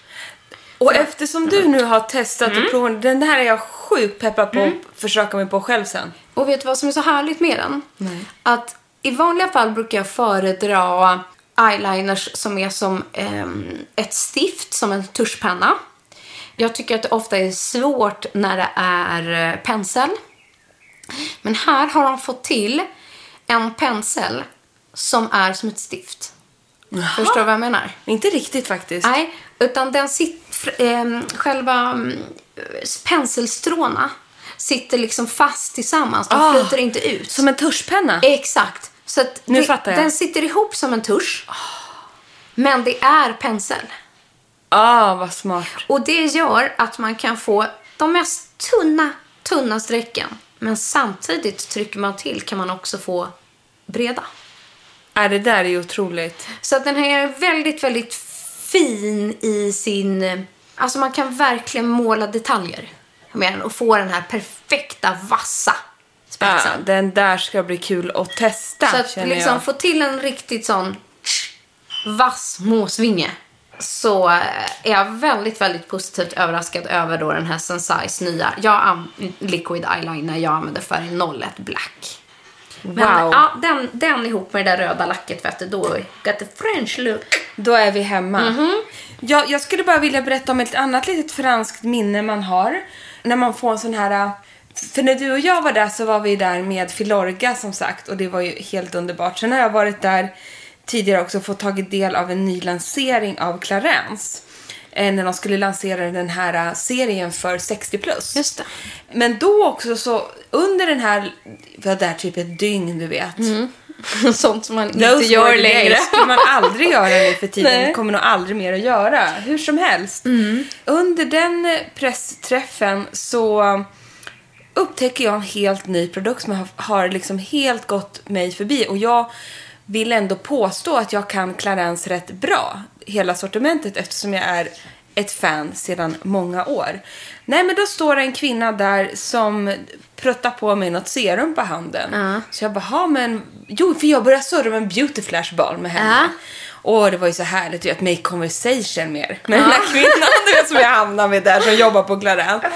Och eftersom du nu har testat Mm. och provat, den här är jag sjukt peppad på att försöka mig på själv sen. Och vet du vad som är så härligt med den? Att i vanliga fall brukar jag föredra eyeliners som är som ehm, ett stift, som en tuschpenna. Jag tycker att det ofta är svårt när det är eh, pensel. Men här har de fått till en pensel som är som ett stift. Förstår du vad jag menar? Inte riktigt faktiskt. Nej, utan den sitter, eh, själva mm, penselstråna sitter liksom fast tillsammans. De Ah, flyter inte ut. Som en tuschpenna. Exakt. Så Nu det, fattar jag. den sitter ihop som en tusch. Men det är pensel. Ah, vad smart. Och det gör att man kan få de mest tunna, tunna strecken. Men samtidigt trycker man till kan man också få breda. Äh, det där är ju otroligt. Så att den här är väldigt, väldigt fin i sin... Alltså man kan verkligen måla detaljer med den och få den här perfekta, vassa Ja, spetsen. den där ska bli kul att testa Så att liksom jag. få till en riktigt sån vass måsvinge så eh, är jag väldigt, väldigt positivt överraskad över då den här Sensais nya jag liquid eyeliner jag använder färg 01 black. Men Wow. ja, den, den ihop med det där röda lacket vet du, då got the French look. Då är vi hemma. Mhm. jag, jag skulle bara vilja berätta om ett annat litet franskt minne man har. När man får en sån här... För när du och jag var där så var vi där med Filorga som sagt och det var ju helt underbart. Sen har jag varit där tidigare också och fått tagit del av en ny lansering av Clarence. Eh, när de skulle lansera den här eh, serien för 60 plus. Just det. Men då också så under den här, vi var där typ ett dygn du vet. [LAUGHS] Sånt som man Those inte gör were the längre. days. skulle man aldrig göra nu för tiden. Nej. Det kommer nog aldrig mer att göra. Hur som helst. Under den eh, pressträffen så upptäcker jag en helt ny produkt som har, har liksom helt gått mig förbi. Och jag vill ändå påstå att jag kan Clarence rätt bra. Hela sortimentet eftersom jag är ett fan sedan många år. Nej men då står det en kvinna där som pruttar på mig något serum på handen. Så jag bara, "Ha, men... Jo, för jag började surra med en beauty flash ball med henne. Ja. Och det var ju så härligt ju att make conversation mer med den här kvinnan du vet, som jag Anna med där som jobbar på Clarence.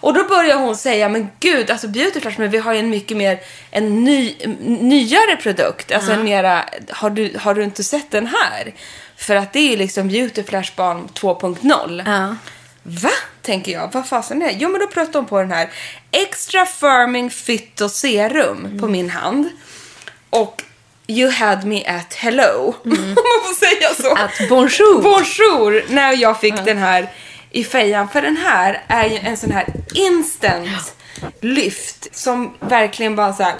Och då börjar hon säga, men gud, alltså Beauty Flash, men vi har ju en mycket mer, en ny, nyare produkt. Alltså en mera, har du, har du inte sett den här? För att det är liksom Beauty Flash Balm 2.0. Ja. Va? Tänker jag. Vad fasen är det? Jo, men då pratar hon på den här Extra Firming Phyto Serum på min hand. Och You had me at hello. [LAUGHS] Om man får säga så. Att bonjour. Bonjour! När jag fick den här i fejan. För den här är ju en sån här instant lyft som verkligen bara så här.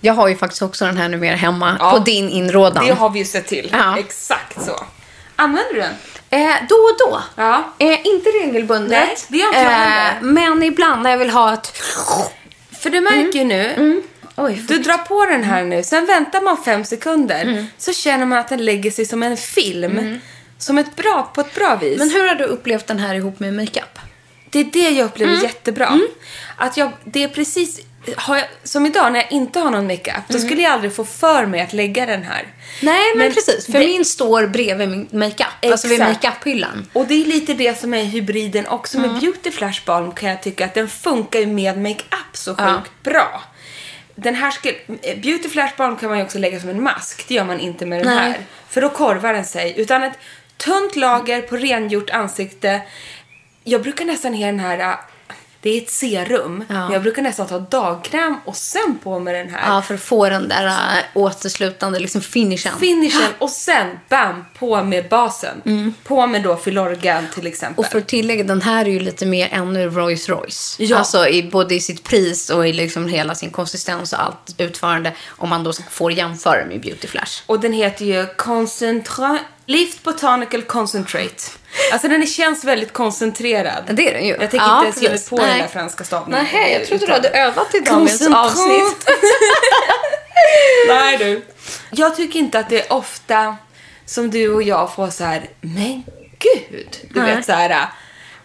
Jag har ju faktiskt också den här numera hemma Ja. på din inrådan. Det har vi ju sett till. Ja. Exakt så. Använder du den? Eh, då och då. Ja. Eh, inte regelbundet. Nej, det gör inte jag heller. Men ibland när jag vill ha ett... För du märker ju nu Oj, Du drar på den här nu, sen väntar man fem sekunder. Så känner man att den lägger sig som en film. Som ett bra, på ett bra vis. Men hur har du upplevt den här ihop med makeup? Det är det jag upplever jättebra. Att jag, det är precis, jag, som idag när jag inte har någon makeup, då skulle jag aldrig få för mig att lägga den här. Nej, men, Men precis. För det- min står bredvid min makeup. Alltså vid makeup-hyllan. Och det är lite det som är hybriden också med Beauty Flash Balm kan jag tycka att den funkar ju med makeup så sjukt bra. Den här skulle, Beauty Flash Balm kan man ju också lägga som en mask. Det gör man inte med den Nej. här. För då korvar den sig. Utan ett tunt lager på rengjort ansikte. Jag brukar nästan ge den här, äh, det är ett serum. Men jag brukar nästan ta dagkräm och sen på med den här. Ja, för att få den där äh, återslutande liksom finishen. Finishen och sen bam på med basen. På med då Filorgan till exempel. Och för att tillägga, den här är ju lite mer ännu Rolls Royce. Ja. Alltså i, både i sitt pris och i liksom hela sin konsistens och allt utförande. Om man då får jämföra med Beauty Flash. Och den heter ju Concentra... Lift Botanical Concentrate. Alltså den känns väldigt koncentrerad. Det är den ju. Jag tänker Ja, inte ens ge mig på den Nej. där franska stavningen. Nej, jag trodde du hade övat i dagens avsnitt. [LAUGHS] Nej du. Jag tycker inte att det är ofta som du och jag får så här, men gud. Du Nej. vet så här.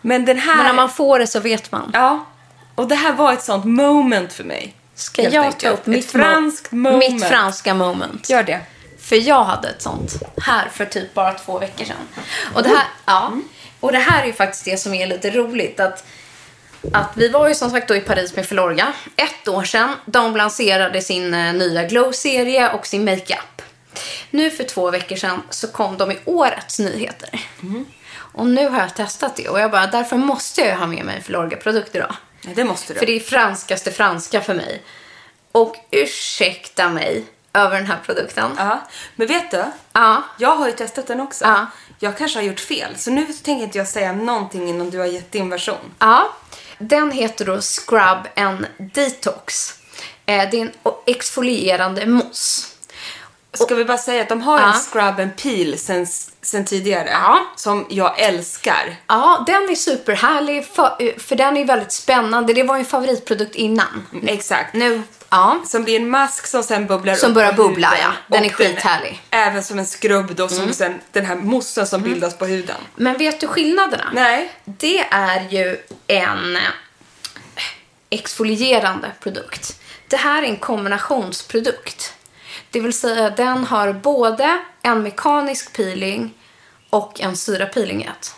Men den här... Men när man får det så vet man. Ja. Och det här var ett sånt moment för mig. Ska jag ta upp mitt, mo- moment. mitt franska moment? Gör det. För jag hade ett sånt här för typ bara två veckor sedan. Och det här, ja, och det här är ju faktiskt det som är lite roligt. Att, att vi var ju som sagt då i Paris med Filorga. Ett år sedan. De lanserade sin eh, nya Glow-serie och sin makeup. Nu för två veckor sedan så kom de i årets nyheter. Och nu har jag testat det och jag bara, därför måste jag ha med mig en Filorga-produkt idag. Ja, det måste du. För det är franskaste franska för mig. Och ursäkta mig över den här produkten. Ja. Men vet du? Ja. Jag har ju testat den också. Ja. Jag kanske har gjort fel. Så nu tänker inte jag säga någonting innan du har gett din version. Ja, den heter då Scrub and Detox. Eh, det är en exfolierande mousse. Ska vi bara säga att de har Ja. en scrub and peel sen, sen tidigare. Ja. Som jag älskar. Ja, den är superhärlig för, för den är väldigt spännande. Det var ju en favoritprodukt innan. Exakt. Nu, ja. Som blir en mask som sen bubblar Som upp börjar bubbla, huden. ja. Den Och är skithärlig. Även som en skrubb då, som Mm. sen den här moussen som bildas på huden. Men vet du skillnaderna? Nej. Det är ju en eh, exfolierande produkt. Det här är en kombinationsprodukt. Det vill säga den har både en mekanisk peeling och en syrapeeling i ett.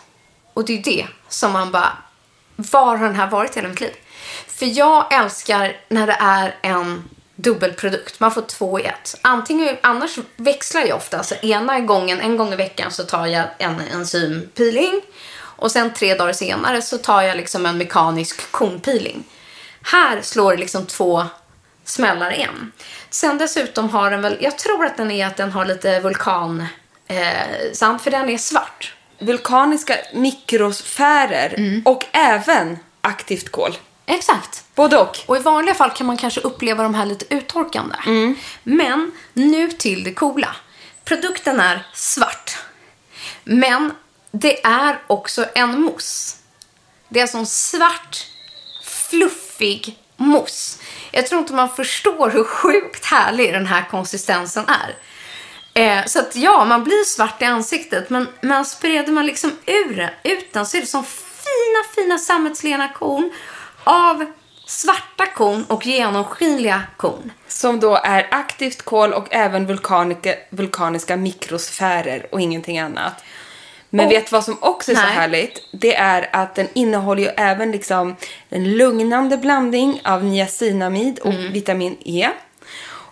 Och det är det som man bara, var har den här varit hela mitt liv? För jag älskar när det är en dubbelprodukt. Man får två i ett. Antingen, annars växlar jag ofta. Alltså ena gången, en gång i veckan så tar jag en enzympeeling. Och sen tre dagar senare så tar jag liksom en mekanisk konpeeling. Här slår det liksom två smällar i en. Sen dessutom har den väl, jag tror att den är att den har lite vulkan, eh, sant? För den är svart. Vulkaniska mikrosfärer Mm. och även aktivt kol. Exakt. Både och. Och i vanliga fall kan man kanske uppleva de här lite uttorkande. Men nu till det coola. Produkten är svart. Men det är också en mousse. Det är alltså en svart, fluffig mousse. Jag tror inte man förstår hur sjukt härlig den här konsistensen är. Eh, så att ja, man blir svart i ansiktet. Men, men spreder man liksom ur, ut den så är det som fina, fina sammetslena korn av svarta korn och genomskinliga korn. Som då är aktivt kol och även vulkanika, vulkaniska mikrosfärer och ingenting annat. Men Och- vet vad som också är så Nej. härligt? Det är att den innehåller ju även liksom en lugnande blandning av niacinamid och Mm. vitamin E.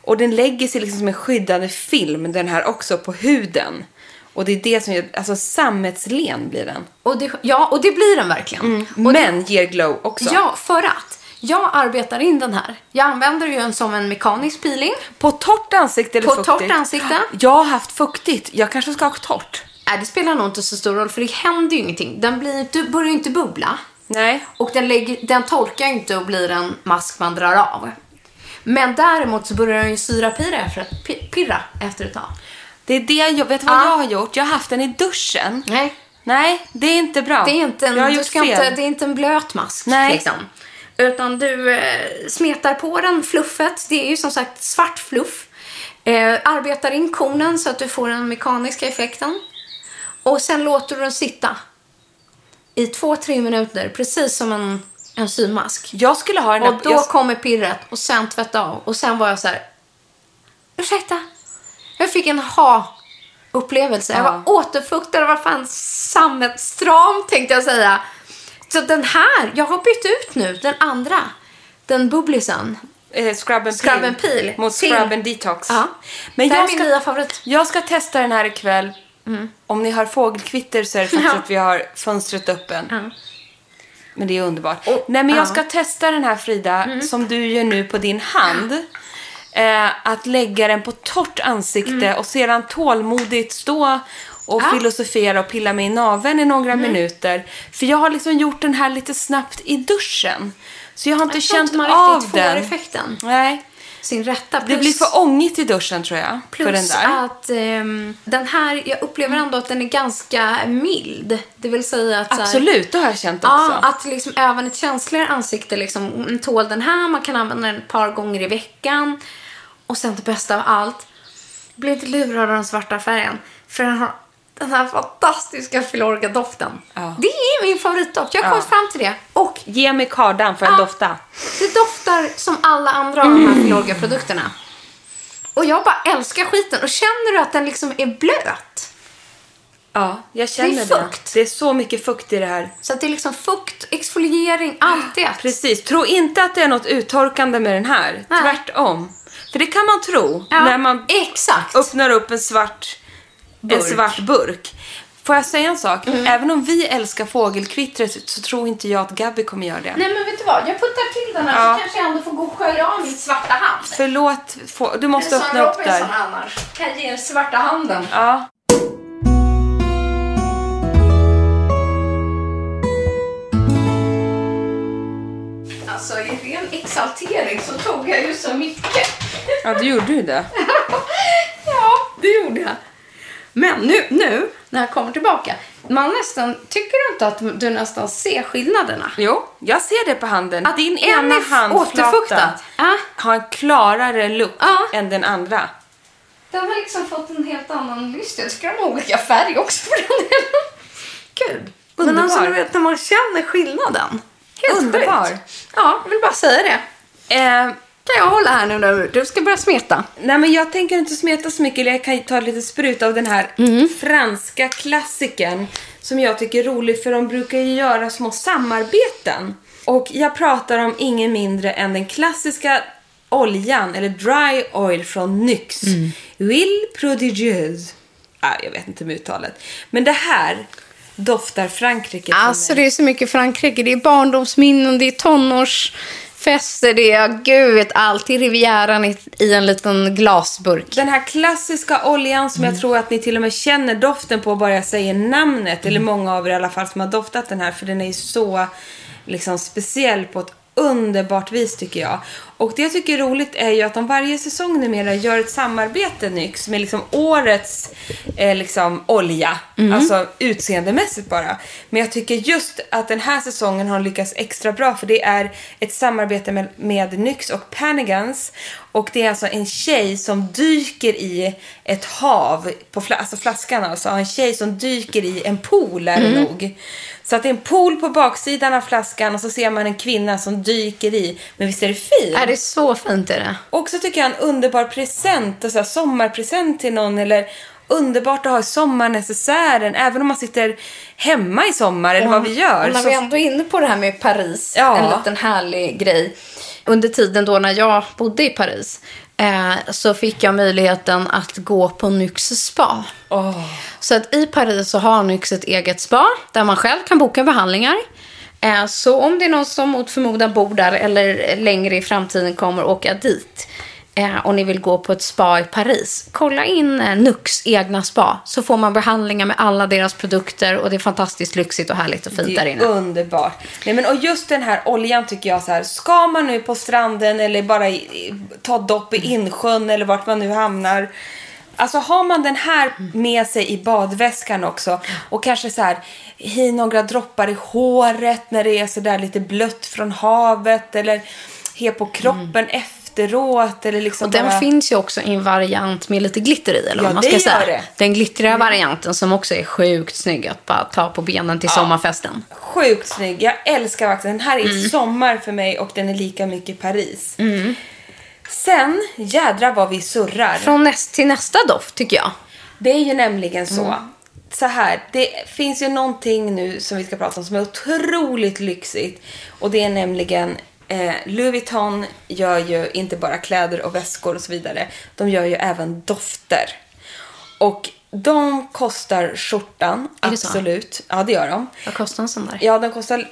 Och den lägger sig liksom som en skyddande film, den här också, på huden. Och det är det som gör, alltså sammetslen blir den. Och det, ja, och det blir den verkligen. Och Men ger glow också. Ja, för att jag arbetar in den här. Jag använder ju den som en mekanisk peeling. På torrt ansikte eller På fuktigt? torrt ansikte. Jag har haft fuktigt. Jag kanske ska ha torrt. Nej, det spelar nog inte så stor roll för det händer ju ingenting. Den blir inte, börjar ju inte bubbla. Nej. Och den, lägger, den torkar ju inte och blir en mask man drar av. Men däremot så börjar den ju syra pirra efter, pirra efter ett tag. Det är det jag, vet vad Ja. jag har gjort? Jag har haft den i duschen. Nej, Nej, det är inte bra. det är inte en, jag har gjort fel. inte, det är inte en blöt mask. Nej. Liksom. Utan du eh, smetar på den fluffet. Det är ju som sagt svart fluff. Eh, arbetar in kornen så att du får den mekaniska effekten. Och sen låter du den sitta i två, tre minuter. Precis som en, en symask. Jag skulle ha den. Och då jag, kommer pirret och sen tvätta av. Och sen var jag så här. Ursäkta? Jag fick en ha-upplevelse. Jag Ja. var återfuktad och var fan sammetsstram tänkte jag säga. Så den här, jag har bytt ut nu den andra. Den bubblisen. eh, scrub and Scrub peel. and peel. Mot Till- scrub and detox. Ja. Men det är jag min ska, nya favorit. jag ska testa den här ikväll. Om ni hör fågelkvitter så är det faktiskt Ja. att vi har fönstret öppen. Ja. Men det är underbart. Och- Nej, men jag ja. ska testa den här Frida, som du gör nu på din hand. Eh, att lägga den på torrt ansikte och sedan tålmodigt stå och Ja. filosofera och pilla mig i naveln i några minuter. För jag har liksom gjort den här lite snabbt i duschen. Så jag har inte Jag känt inte man av riktigt får den. effekten. Nej. Sin rätta. Det Plus- blir för ångigt i duschen tror jag. Plus för den där. att ehm, den här, jag upplever ändå att den är ganska mild. Det vill säga att Absolut, det har jag känt också. Ja, att liksom även ett känsligare ansikte liksom mm, tål den här. Man kan använda den ett par gånger i veckan. Och sen det bästa av allt. Bli inte lurad av den svarta färgen. För den har den här fantastiska Filorga-doften. Ja. Det är min favoritdoft. Jag har Ja. kommit fram till det. Och Ge mig kardan för att Ja. dofta. det doftar som alla andra av de här Filorga-produkterna. Och jag bara älskar skiten. Och känner du att den liksom är blöt? Ja, jag känner det. fukt. Det är så mycket fukt i det här. Så att det är liksom fukt, exfoliering, allt det. Precis. Tro inte att det är något uttorkande med den här. Nej. Tvärtom. För det kan man tro Ja, när man Exakt. öppnar upp en svart en Burk. svart burk. Får jag säga en sak? Mm. Även om vi älskar fågelkvittret så tror inte jag att Gabby kommer göra det. Nej men vet du vad, jag puttar till den här Ja. så kanske jag ändå får gå och skölja av min svarta hand. Förlåt, få, du måste Det är som öppna upp Robinson där. annars. Kan ge svarta handen. Ja. Alltså i ren exaltering så tog jag ju så mycket. ja, du gjorde ju det. [LAUGHS] Ja, det gjorde jag. Men nu, nu när jag kommer tillbaka. Man nästan, tycker du inte att du nästan ser skillnaderna? Jo, jag ser det på handen. Att Din en ena handflata. Ja. har en klarare look Ja. än den andra. Den har liksom fått en helt annan lyst. Jag tycker den har olika färg också för den delen. Gud. Men alltså du vet när man känner skillnaden. Helt Underbar. Ja, jag vill bara säga det. Eh, Kan jag hålla här nu när du ska börja smeta? nej men jag tänker inte smeta så mycket. Jag kan ta lite sprut av den här Mm. franska klassiken. Som jag tycker är rolig för de brukar ju göra små samarbeten. Och jag pratar om ingen mindre än den klassiska oljan, eller dry oil från NYX. Mm. Huile prodigieuse. Ah, jag vet inte med uttalet. Men det här doftar Frankrike Alltså det är så mycket Frankrike. Det är barndomsminnen, det är tonårsfester, det gud vet allt. Det är Rivieran i, i en liten glasburk. Den här klassiska oljan som jag tror att ni till och med känner doften på bara jag säger namnet. Eller många av er i alla fall som har doftat den här. För den är ju så liksom, speciell på ett underbart vis tycker jag. Och det jag tycker är roligt är ju att de varje säsong numera gör ett samarbete Nyx med liksom årets eh, liksom, olja. Alltså utseendemässigt bara. Men jag tycker just att den här säsongen har lyckats extra bra för det är ett samarbete med, med Nyx och Panigans. Och det är alltså en tjej som dyker i ett hav, på fla- alltså flaskan alltså. En tjej som dyker i en pool är det nog. Så att det är en pool på baksidan av flaskan och så ser man en kvinna som dyker i. Men visst är det fint? Är det så fint är det? Också tycker jag en underbar present, och så här sommarpresent till någon eller underbart att ha i sommarnecessären. Även om man sitter hemma i sommar eller vad vi gör. Och när så- vi ändå är inne på det här med Paris, Ja. en liten härlig grej. Under tiden då när jag bodde i Paris eh, så fick jag möjligheten att gå på Nyx spa. Så att i Paris så har Nyx ett eget spa där man själv kan boka behandlingar. Eh, så om det är någon som mot förmodan bor där eller längre i framtiden kommer åka dit och ni vill gå på ett spa i Paris, kolla in eh, Nux egna spa. Så får man behandlingar med alla deras produkter och det är fantastiskt lyxigt och härligt och fint Det där är inne. underbart. Nej, men, och just den här oljan tycker jag så här. Ska man nu på stranden eller bara i, ta dopp i insjön eller vart man nu hamnar. Alltså har man den här med sig i badväskan också och kanske så här i några droppar i håret när det är så där lite blött från havet eller he på kroppen efteråt eller liksom Och den bara... finns ju också i en variant med lite glitter i, eller Ja, man ska säga. det. Mm. Den glittriga varianten som också är sjukt snygg att bara ta på benen till sommarfesten. Sjukt snygg. Jag älskar vaxen. Den här är Mm. sommar för mig och den är lika mycket Paris. Sen, jädra vad vi surrar. Från näst till nästa doft tycker jag. Det är ju nämligen så. Mm. Så här, det finns ju någonting nu som vi ska prata om som är otroligt lyxigt. Och det är nämligen eh, Louis Vuitton gör ju inte bara kläder och väskor och så vidare. De gör ju även dofter. Och de kostar skjortan, Är absolut. Ja, det gör de. Vad kostar en sån där? Ja, den kostar...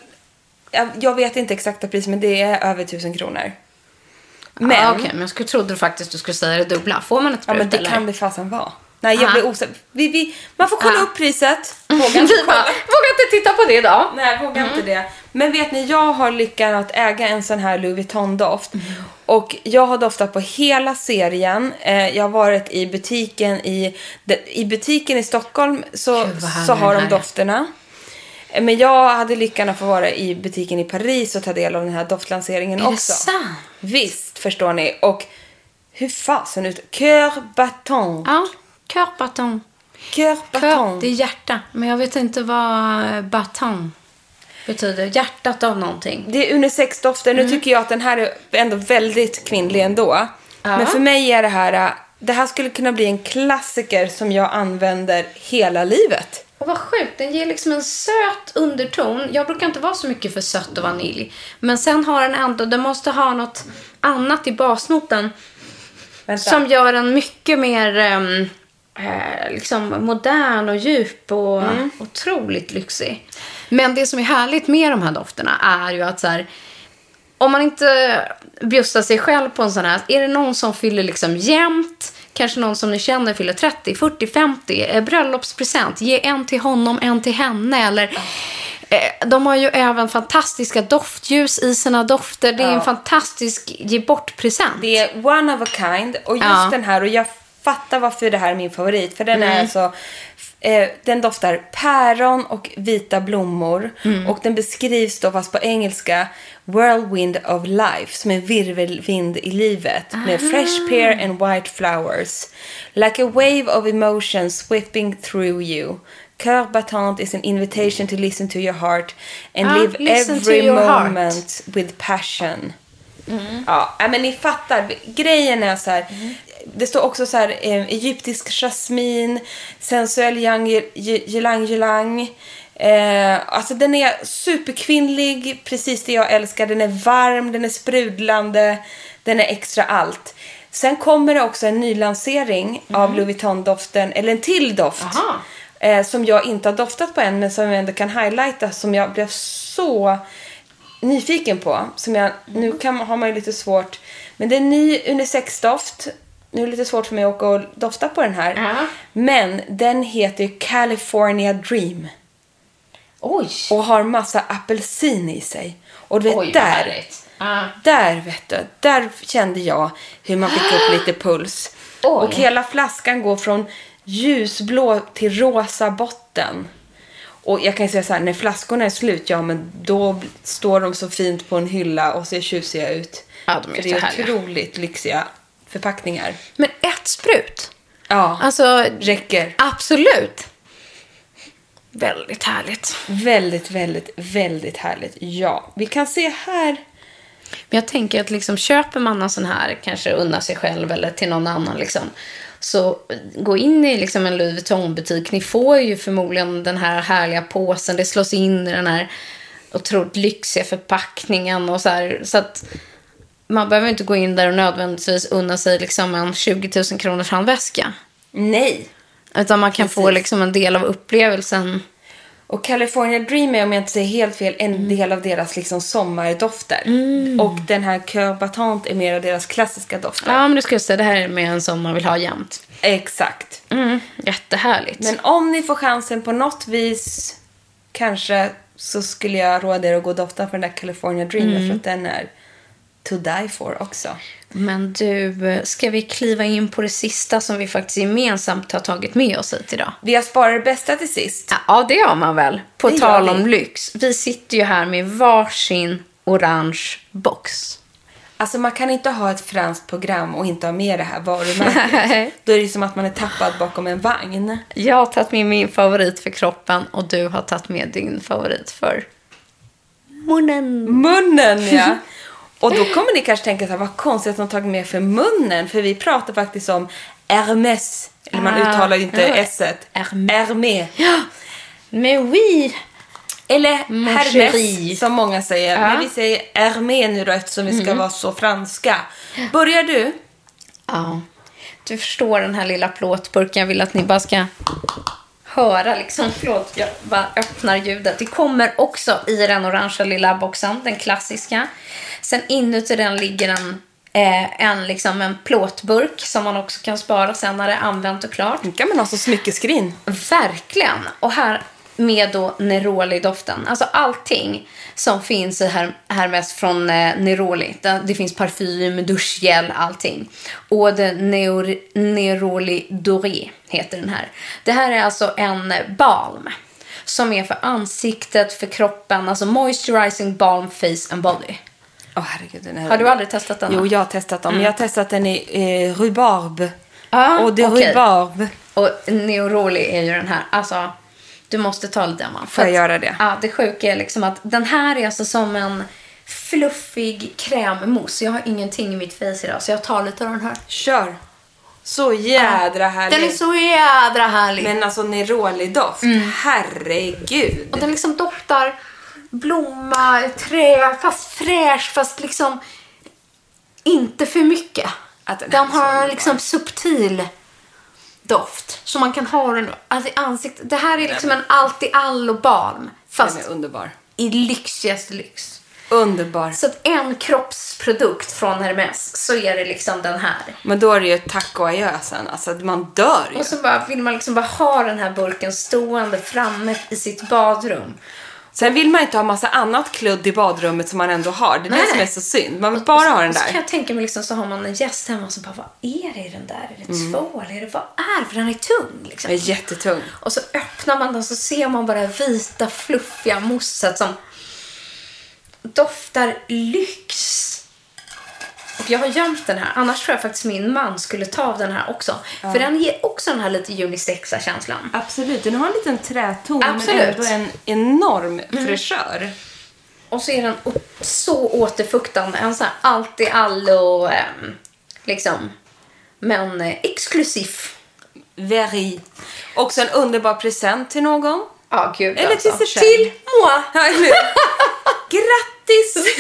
jag- Jag vet inte exakta pris, men det är över tusen kronor. Men, ah, Okej, men jag skulle, trodde faktiskt du skulle säga det dubbla. Får man ett ja, sprut men det eller? kan det fasen vara. Nej, jag Ah. blir osäker. Vi, vi, man får kolla Ah. upp priset. [LAUGHS] Vågar inte Vi bara, kolla. vågar inte titta på det idag. Nej, vågar inte det. Men vet ni, jag har lyckan att äga en sån här Louis Vuitton-doft. Och jag har doftat på hela serien. Eh, jag har varit i butiken i, de, i butiken i Stockholm så, Gud, så har de dofterna. Eh, Men jag hade lyckan att få vara i butiken i Paris och ta del av den här doftlanseringen Är det också. sant? Visst, förstår ni. Och hur fasen ut? Cœur battant. Ja, cœur baton. Cœur battant. det är hjärta. Men jag vet inte vad eh, baton betyder. Hjärtat av någonting. Det är unisex-dofter. Nu tycker jag att den här är ändå väldigt kvinnlig ändå. Men för mig är det här... äh, Det här skulle kunna bli en klassiker som jag använder hela livet. Och vad sjukt, den ger liksom en söt underton. Jag brukar inte vara så mycket för sött och vanilj. Men sen har den ändå, den måste ha något annat i basnoten. Vänta. Som gör den mycket mer ehm, eh, liksom modern och djup och Mm. otroligt lyxig. Men det som är härligt med de här dofterna är ju att så här, om man inte bjussar sig själv på en sån här, är det någon som fyller liksom jämnt, kanske någon som ni känner fyller 30, 40, 50, eh, bröllopspresent, ge en till honom, en till henne eller eh, de har ju även fantastiska doftljus i sina dofter. Det är en fantastisk ge bort-present. Det är one of a kind. Och just Ja. den här, och jag fattar varför det här är min favorit. För den är alltså... Eh, den doftar päron och vita blommor. Och den beskrivs då, fast på engelska, whirlwind of life. Som en virvelvind i livet. Med fresh pear and white flowers. Like a wave of emotion sweeping through you. Cœur battant is an invitation to listen to your heart and Ja, live every your heart. moment with passion. Ja, nej, men ni fattar. Grejen är så här. Det står också så här eh, egyptisk jasmin, sensuell yang, ylang ylang. Eh, alltså den är superkvinnlig, precis det jag älskar. Den är varm, den är sprudlande, den är extra allt. Sen kommer det också en ny lansering av Louis Vuitton-doften, eller en till doft. Eh, som jag inte har doftat på än, men som jag ändå kan highlighta. Som jag blev så nyfiken på. Som jag, Nu kan, har man ju lite svårt. Men det är en ny unisex-doft. Nu är det lite svårt för mig att åka och dofta på den här. Ja. Men den heter ju California Dream. Oj! Och har massa apelsin i sig. Och du vet, Oj, där. Ja. där vet du, där kände jag hur man fick upp [GASPS] lite puls. Oj. Och hela flaskan går från ljusblå till rosa botten. Och jag kan ju säga så här, när flaskorna är slut, ja men då står de så fint på en hylla och ser tjusiga ut. Ja, de är För det är otroligt lyxiga förpackningar. Men ett sprut? Ja, Alltså, räcker. absolut. Väldigt härligt. Väldigt, väldigt, väldigt härligt. Ja, vi kan se här. Men jag tänker att liksom, köper man en sån här, kanske unna sig själv eller till någon annan, liksom, Så gå in i liksom en Louis Vuitton-butik. Ni får ju förmodligen den här härliga påsen. Det slås in i den här otroligt lyxiga förpackningen. Och så, här, så att man behöver inte gå in där och nödvändigtvis unna sig liksom en 20 000 kronors handväska. Nej. Utan man kan få Precis. liksom en del av upplevelsen. Och California Dream är, om jag inte säger helt fel, en Mm. del av deras liksom sommardofter. Och den här Cœur är mer av deras klassiska dofter. Ja, men det ska jag säga. Det här är mer en som man vill ha jämt. Exakt. Mm, jättehärligt. Men om ni får chansen på något vis, kanske så skulle jag råda er att gå och dofta på den där California Dream. Mm. För att den är to die for också. Men du, ska vi kliva in på det sista som vi faktiskt gemensamt har tagit med oss hit idag? Vi har sparat det bästa till sist. Ja, det gör man väl. På Det tal om lyx. Vi sitter ju här med varsin orange box. Alltså man kan inte ha ett franskt program och inte ha med det här varumärket. [LAUGHS] Då är det som att man är tappad bakom en vagn. Jag har tagit med min favorit för kroppen och du har tagit med din favorit för munnen. Munnen ja! [LAUGHS] Och då kommer ni kanske tänka så här, vad konstigt att de tagit med för munnen. För vi pratar faktiskt om Hermès. Eller man Ah, uttalar ju inte ja. s-et. Hermès. Hermé. Men oui! Eller chéri. som många säger. Ja. Men vi säger Hermé nu då eftersom vi ska vara så franska. Börjar du? Ja. Du förstår den här lilla plåtburken. Jag vill att ni bara ska höra liksom. Förlåt, jag bara öppnar ljudet. Det kommer också i den orangea lilla boxen, den klassiska. Sen inuti den ligger en, eh, en, liksom en plåtburk som man också kan spara sen när det är använt och klart. Nu kan man ha så smyckeskrin. Verkligen! Och här med då Neroli-doften. Alltså allting som finns i här, Hermes från eh, Neroli. Det, det finns parfym, duschgel, allting. Och det Neur, Neroli Doré heter den här. Det här är alltså en balm som är för ansiktet, för kroppen. Alltså moisturizing balm face and body. Åh herregud. Den här... Har du aldrig testat den? Jo, jag har testat dem. Jag har testat den i eh, rhubarb. Ah, och det är okej. rhubarb. Och Neuroli är ju den här. Alltså, du måste ta lite av. Får jag att- göra det? Ja, det sjuka är liksom att den här är alltså som en fluffig krämmousse. Jag har ingenting i mitt face idag, så jag tar lite av den här. Kör. Så jädra härligt. Den är så jädra härlig. Men alltså Neroli-doft. Herregud. Och den liksom doftar blomma, trä, fast fräsch, fast liksom inte för mycket. Att den den har en liksom subtil doft. Så man kan ha den alltså, i ansiktet. Det här är liksom en allt i allo balm. Fast Den är underbar. i lyxigaste lyx. Underbar. Så att en kroppsprodukt från Hermes så är det liksom den här. Men då är det ju tack och adjö sen. Alltså man dör ju. Och så bara vill man liksom bara ha den här burken stående framme i sitt badrum. Sen vill man inte ha massa annat kludd i badrummet som man ändå har. Det är Nej. det som är så synd. Man vill bara ha den Och så kan där. jag tänka mig liksom så har man en gäst hemma och så bara vad är det i den där? Är det Mm. tvål? Är det vad är det? För den är tung liksom. Den är jättetung. Och så öppnar man den och så ser man bara vita fluffiga mousset som doftar lyx. Och jag har gömt den här. Annars tror jag faktiskt min man skulle ta av den här också. För den ger också den här lite unisexa känslan. Absolut. Den har en liten träton Absolut. men ändå en enorm fräschör. Och så är den så återfuktande. En sån här allt i allo, ehm, liksom. Men eh, exklusiv. Very. Också en underbar present till någon. Ja, gud Eller alltså. till sig själv. Till moi! Ja, eller hur? [LAUGHS] Grattis!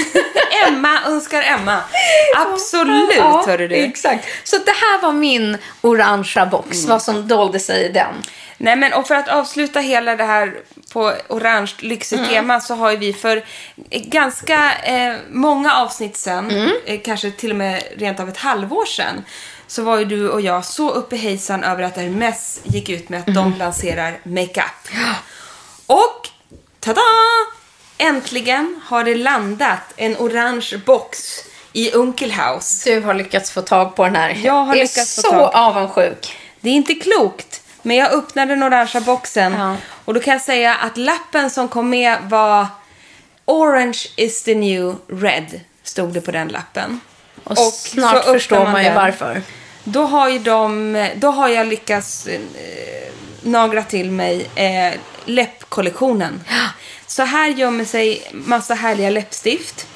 [LAUGHS] Emma önskar Emma. [LAUGHS] Absolut, Ja, hörru du. Exakt. Så det här var min orangea box. Mm. Vad som dolde sig i den. Nej men och för att avsluta hela det här på orange lyxigt Mm. tema så har vi för ganska eh, många avsnitt sen, Mm. eh, kanske till och med rent av ett halvår sedan, så var ju du och jag så uppe i hejsan över att Hermes gick ut med att Mm. de lanserar makeup. Och tada! Äntligen har det landat en orange box i Unkelhaus. Du har lyckats få tag på den här. Jag har är lyckats få så tag. avundsjuk. Det är inte klokt, men jag öppnade den orangea boxen Ja. och då kan jag säga att lappen som kom med var Orange is the new red, stod det på den lappen. Och, Och snart så förstår man man ju varför. Då har ju de, då har jag lyckats eh, nagra till mig eh, läppkollektionen. Så här gömmer sig massa härliga läppstift.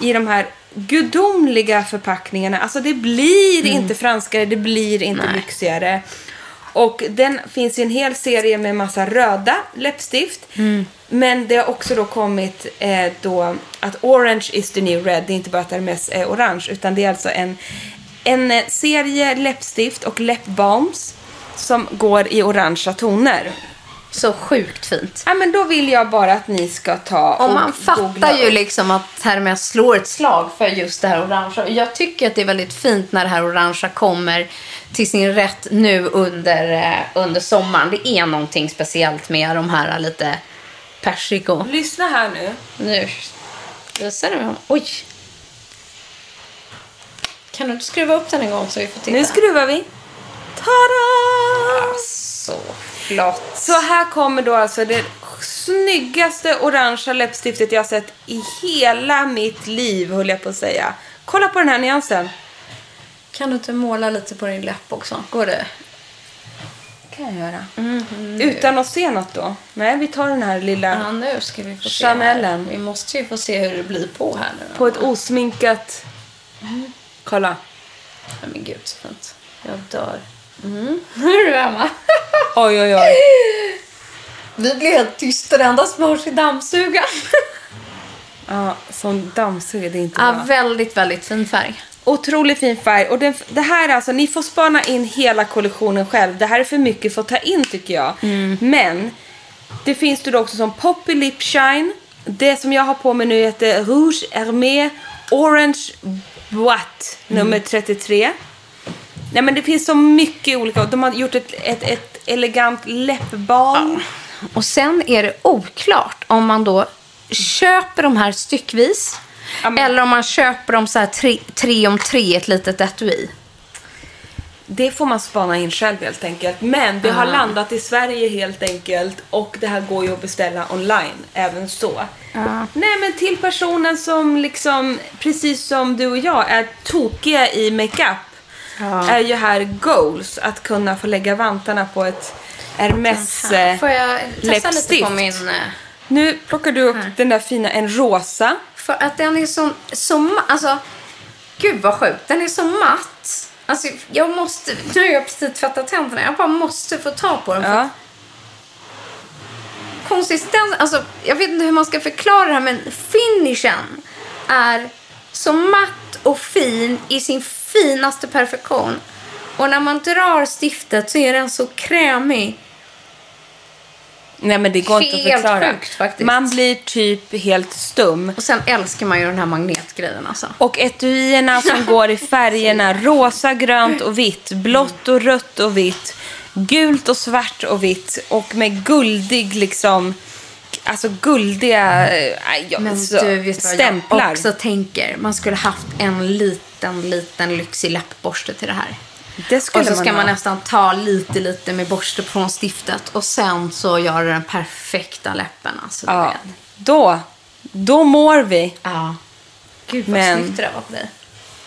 i de här gudomliga förpackningarna. Alltså det blir inte franskare, det blir inte Nej. lyxigare. Och den finns i en hel serie med massa röda läppstift. Men det har också då kommit eh, då att orange is the new red. Det är inte bara att Hermes är orange utan det är alltså en, en eh, serie läppstift och läppbalms som går i orangea toner. Så sjukt fint. Ja, men då vill jag bara att ni ska ta Och man fattar ju liksom att Hermes slår ett slag för just det här orangea. Jag tycker att det är väldigt fint när det här orangea kommer till sin rätt nu under, eh, under sommaren. Det är någonting speciellt med de här lite persiko. Lyssna här nu. Nu visar du. Oj! Kan du inte skruva upp den en gång så vi får titta? Nu skruvar vi. Tada! Så flott. Så här kommer då alltså det snyggaste orangea läppstiftet jag har sett i hela mitt liv, höll jag på att säga. Kolla på den här nyansen. Kan du inte måla lite på din läpp också? Går det? kan jag göra. Utan att se något då. Nej, vi tar den här lilla Ja, nu ska vi få. Chanelen. Vi måste ju få se hur det blir på här nu. på ett osminkat... Kolla. Nej, men gud så fint. Jag dör. Mm. [LAUGHS] Hur är du Emma? [LAUGHS] Oj, oj, oj. Vi blir helt tysta. Det enda som hörs är dammsugaren. [LAUGHS] Ja, som dammsugare, det är inte ja, bra. väldigt, väldigt fin färg. Otroligt fin färg. Och det, det här är alltså, ni får spana in hela kollektionen själv. Det här är för mycket för att ta in tycker jag. Men det finns det också som Poppy Lip Shine. Det som jag har på mig nu heter Rouge Hermé Orange Boite nummer 33. Nej men det finns så mycket olika. De har gjort ett, ett, ett elegant läppbalm. Och sen är det oklart om man då köper de här styckvis Ja, men- eller om man köper dem så här tre, tre om tre, ett litet etui. Det får man spana in själv helt enkelt. Men det har landat i Sverige helt enkelt och det här går ju att beställa online även så. Nej men till personen som liksom, precis som du och jag, är tokiga i makeup är ju här goals att kunna få lägga vantarna på ett Hermes eh, Får jag testa lite läppstift. på min... eh, Nu plockar du upp den där fina, en rosa. För att den är så, så ma- alltså, gud vad sjukt. Den är så matt. Alltså, jag måste, nu har jag precis tvättat tänderna. Jag bara måste få ta på den. För Ja. konsistens, alltså jag vet inte hur man ska förklara det här men finishen är så matt och fin i sin finaste perfektion. Och när man drar stiftet så är den så krämig. Nej men det går inte att Helt förklara. sjukt, faktiskt. Man blir typ helt stum. Och sen älskar man ju den här magnetgrejen alltså. Och etuierna som [LAUGHS] går i färgerna rosa, grönt och vitt, blått och rött och vitt, gult och svart och vitt och med guldig liksom, alltså guldiga eh, aj, ja, Men du, vet vad stämplar. jag också tänker? Man skulle haft en liten, liten lyxig läppborste till det här. Det skulle Och så ska man, man, nästan ta lite, lite med borste från stiftet och sen så gör det den perfekta läppen. Alltså, du Ja, då, då mår vi. ja. Gud vad Men- snyggt det där var på dig.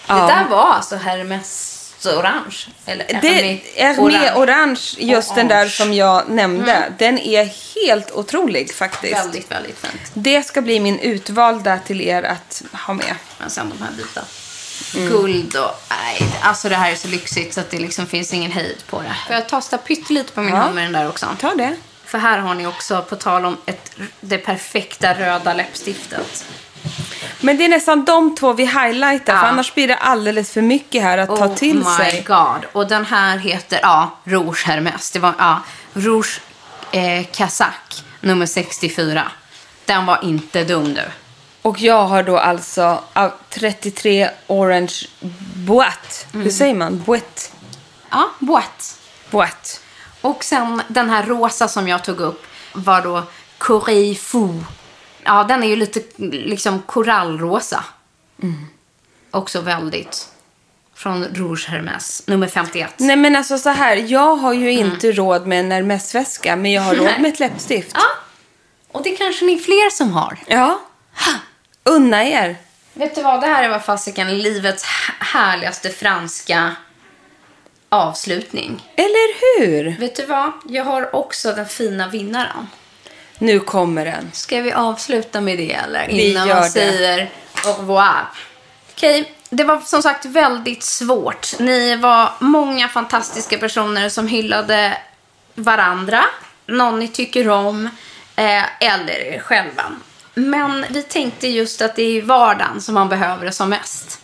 Ja. Det där var alltså Hermes orange. Eller Det är med orange, just den där som jag nämnde. Den är helt otrolig faktiskt. Väldigt, väldigt fint. Det ska bli min utvalda till er att ha med. Men sen de här vita. Mm. Guld och... Nej, alltså det här är så lyxigt så att det liksom finns ingen hejd på det. Får jag testa pyttelite på min Ja. hand med den där också? Ta det. För här har ni också, på tal om ett, det perfekta röda läppstiftet. Men det är nästan de två vi highlightar, Ja. för annars blir det alldeles för mycket här att ta oh till my sig. god. Och den här heter, ja, Rouge Hermes. Det var, ja, Rouge eh, Kazak nummer 64. Den var inte dum du. Och jag har då alltså av 33 Orange Boite. Mm. Hur säger man? Boite. Ja, boite. Boite. Och sen den här rosa som jag tog upp var då Corée Fou. Ja, den är ju lite liksom korallrosa. Också väldigt. Från Rouge Hermes, nummer 51. Nej men alltså så här, jag har ju Mm. inte råd med en Hermes-väska, men jag har råd med ett läppstift. Ja, och det kanske ni fler som har. Ja. Unna er. Vet du vad, det här är vad fasiken livets härligaste franska avslutning. Eller hur? Vet du vad, jag har också den fina vinnaren. Nu kommer den. Ska vi avsluta med det eller? Vi Innan gör man det. säger Au revoir. Okej, det var som sagt väldigt svårt. Ni var många fantastiska personer som hyllade varandra, någon ni tycker om eh, eller er själva. Men vi tänkte just att det är i vardagen som man behöver det som mest.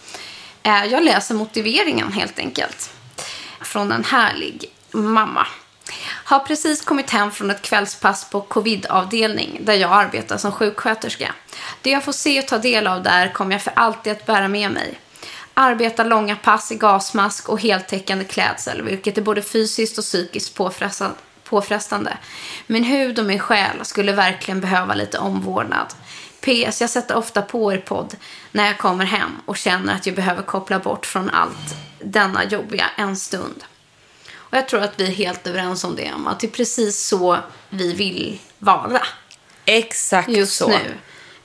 Eh, jag läser motiveringen helt enkelt. Från en härlig mamma. Har precis kommit hem från ett kvällspass på covidavdelning där jag arbetar som sjuksköterska. Det jag får se och ta del av där kommer jag för alltid att bära med mig. Arbeta långa pass i gasmask och heltäckande klädsel, vilket är både fysiskt och psykiskt påfrestande. Min hud och min själ skulle verkligen behöva lite omvårdnad. PS, jag sätter ofta på er podd när jag kommer hem och känner att jag behöver koppla bort från allt denna jobbiga en stund. Och jag tror att vi är helt överens om det, att det är precis så vi vill vara. Exakt just så. nu.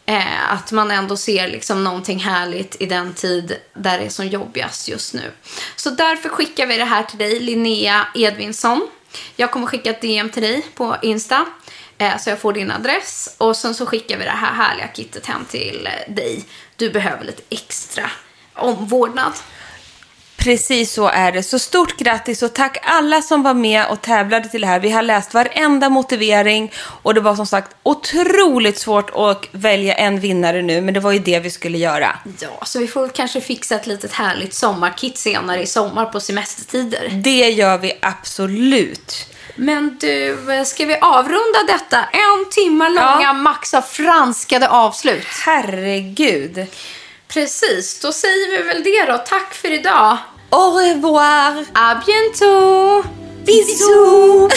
Eh, att man ändå ser liksom någonting härligt i den tid där det är som jobbigast just nu. Så därför skickar vi det här till dig, Linnea Edvinsson. Jag kommer skicka ett DM till dig på Insta. Eh, så jag får din adress. Och sen så skickar vi det här härliga kittet hem till eh, dig. Du behöver lite extra omvårdnad. Precis så är det. Så stort grattis och tack alla som var med och tävlade till det här. Vi har läst varenda motivering och det var som sagt otroligt svårt att välja en vinnare nu, men det var ju det vi skulle göra. Ja, så vi får kanske fixa ett litet härligt sommarkit senare i sommar på semestertider. Det gör vi absolut. Men du, ska vi avrunda detta en timme långa Ja. max av franskade avslut? Herregud. Precis, då säger vi väl det då. Tack för idag. Au revoir. À bientôt! Bisous!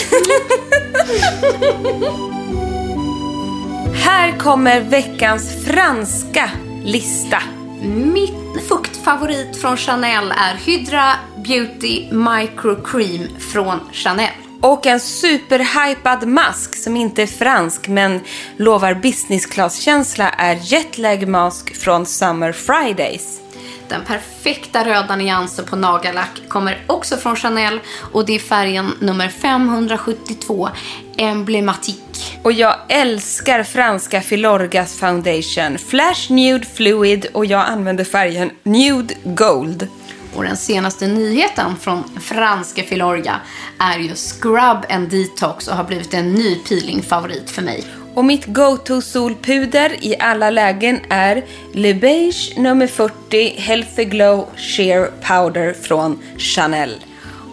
[LAUGHS] Här kommer veckans franska lista. Min fuktfavorit från Chanel är Hydra Beauty Micro Cream från Chanel. Och en superhypad mask som inte är fransk men lovar business class-känsla är Jetlag Mask från Summer Fridays. Den perfekta röda nyansen på nagellack kommer också från Chanel och det är färgen nummer 572, Emblematique. Och jag älskar franska Filorgas Foundation, Flash Nude Fluid och jag använder färgen Nude Gold. Och den senaste nyheten från franska Filorga är ju Scrub and Detox och har blivit en ny peelingfavorit för mig. Och mitt go-to solpuder i alla lägen är Le Beige nummer 40 Healthy Glow Sheer Powder från Chanel.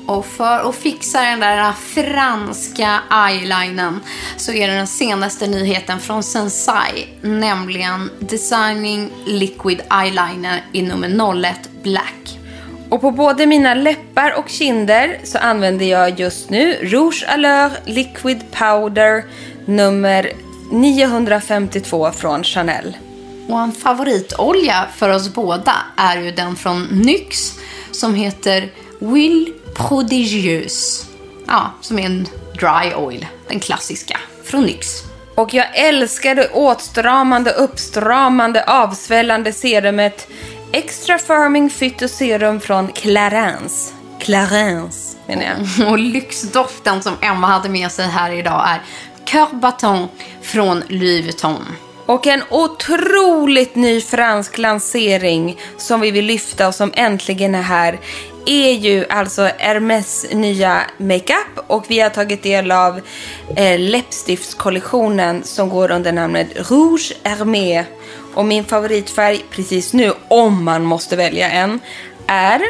Och för att fixa den där franska eyelinern så är det den senaste nyheten från Sensai, nämligen Designing Liquid Eyeliner i nummer 01 Black. Och på både mina läppar och kinder så använder jag just nu Rouge Allure Liquid Powder nummer 952 från Chanel. Och en favoritolja för oss båda är ju den från NYX som heter Will Prodigieuse. Ja, som är en dry oil, den klassiska från NYX. Och jag älskar det åtstramande, uppstramande, avsvällande serumet Extra Firming Phytoserum från Clarins. Clarins menar jag. [LAUGHS] Och lyxdoften som Emma hade med sig här idag är Cœur från Louis Vuitton. Och en otroligt ny fransk lansering som vi vill lyfta och som äntligen är här är ju alltså Hermes nya makeup och vi har tagit del av eh, läppstiftskollektionen som går under namnet Rouge Hermé. Och min favoritfärg precis nu, om man måste välja en, är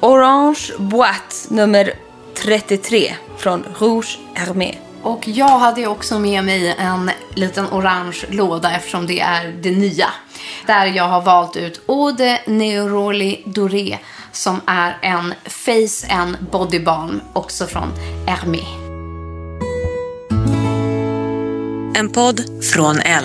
Orange Boîte nummer 33 från Rouge Hermé. Och jag hade också med mig en liten orange låda eftersom det är det nya. Där jag har valt ut Eau de Neuroli Doré som är en face and body balm också från Hermé. En podd från L.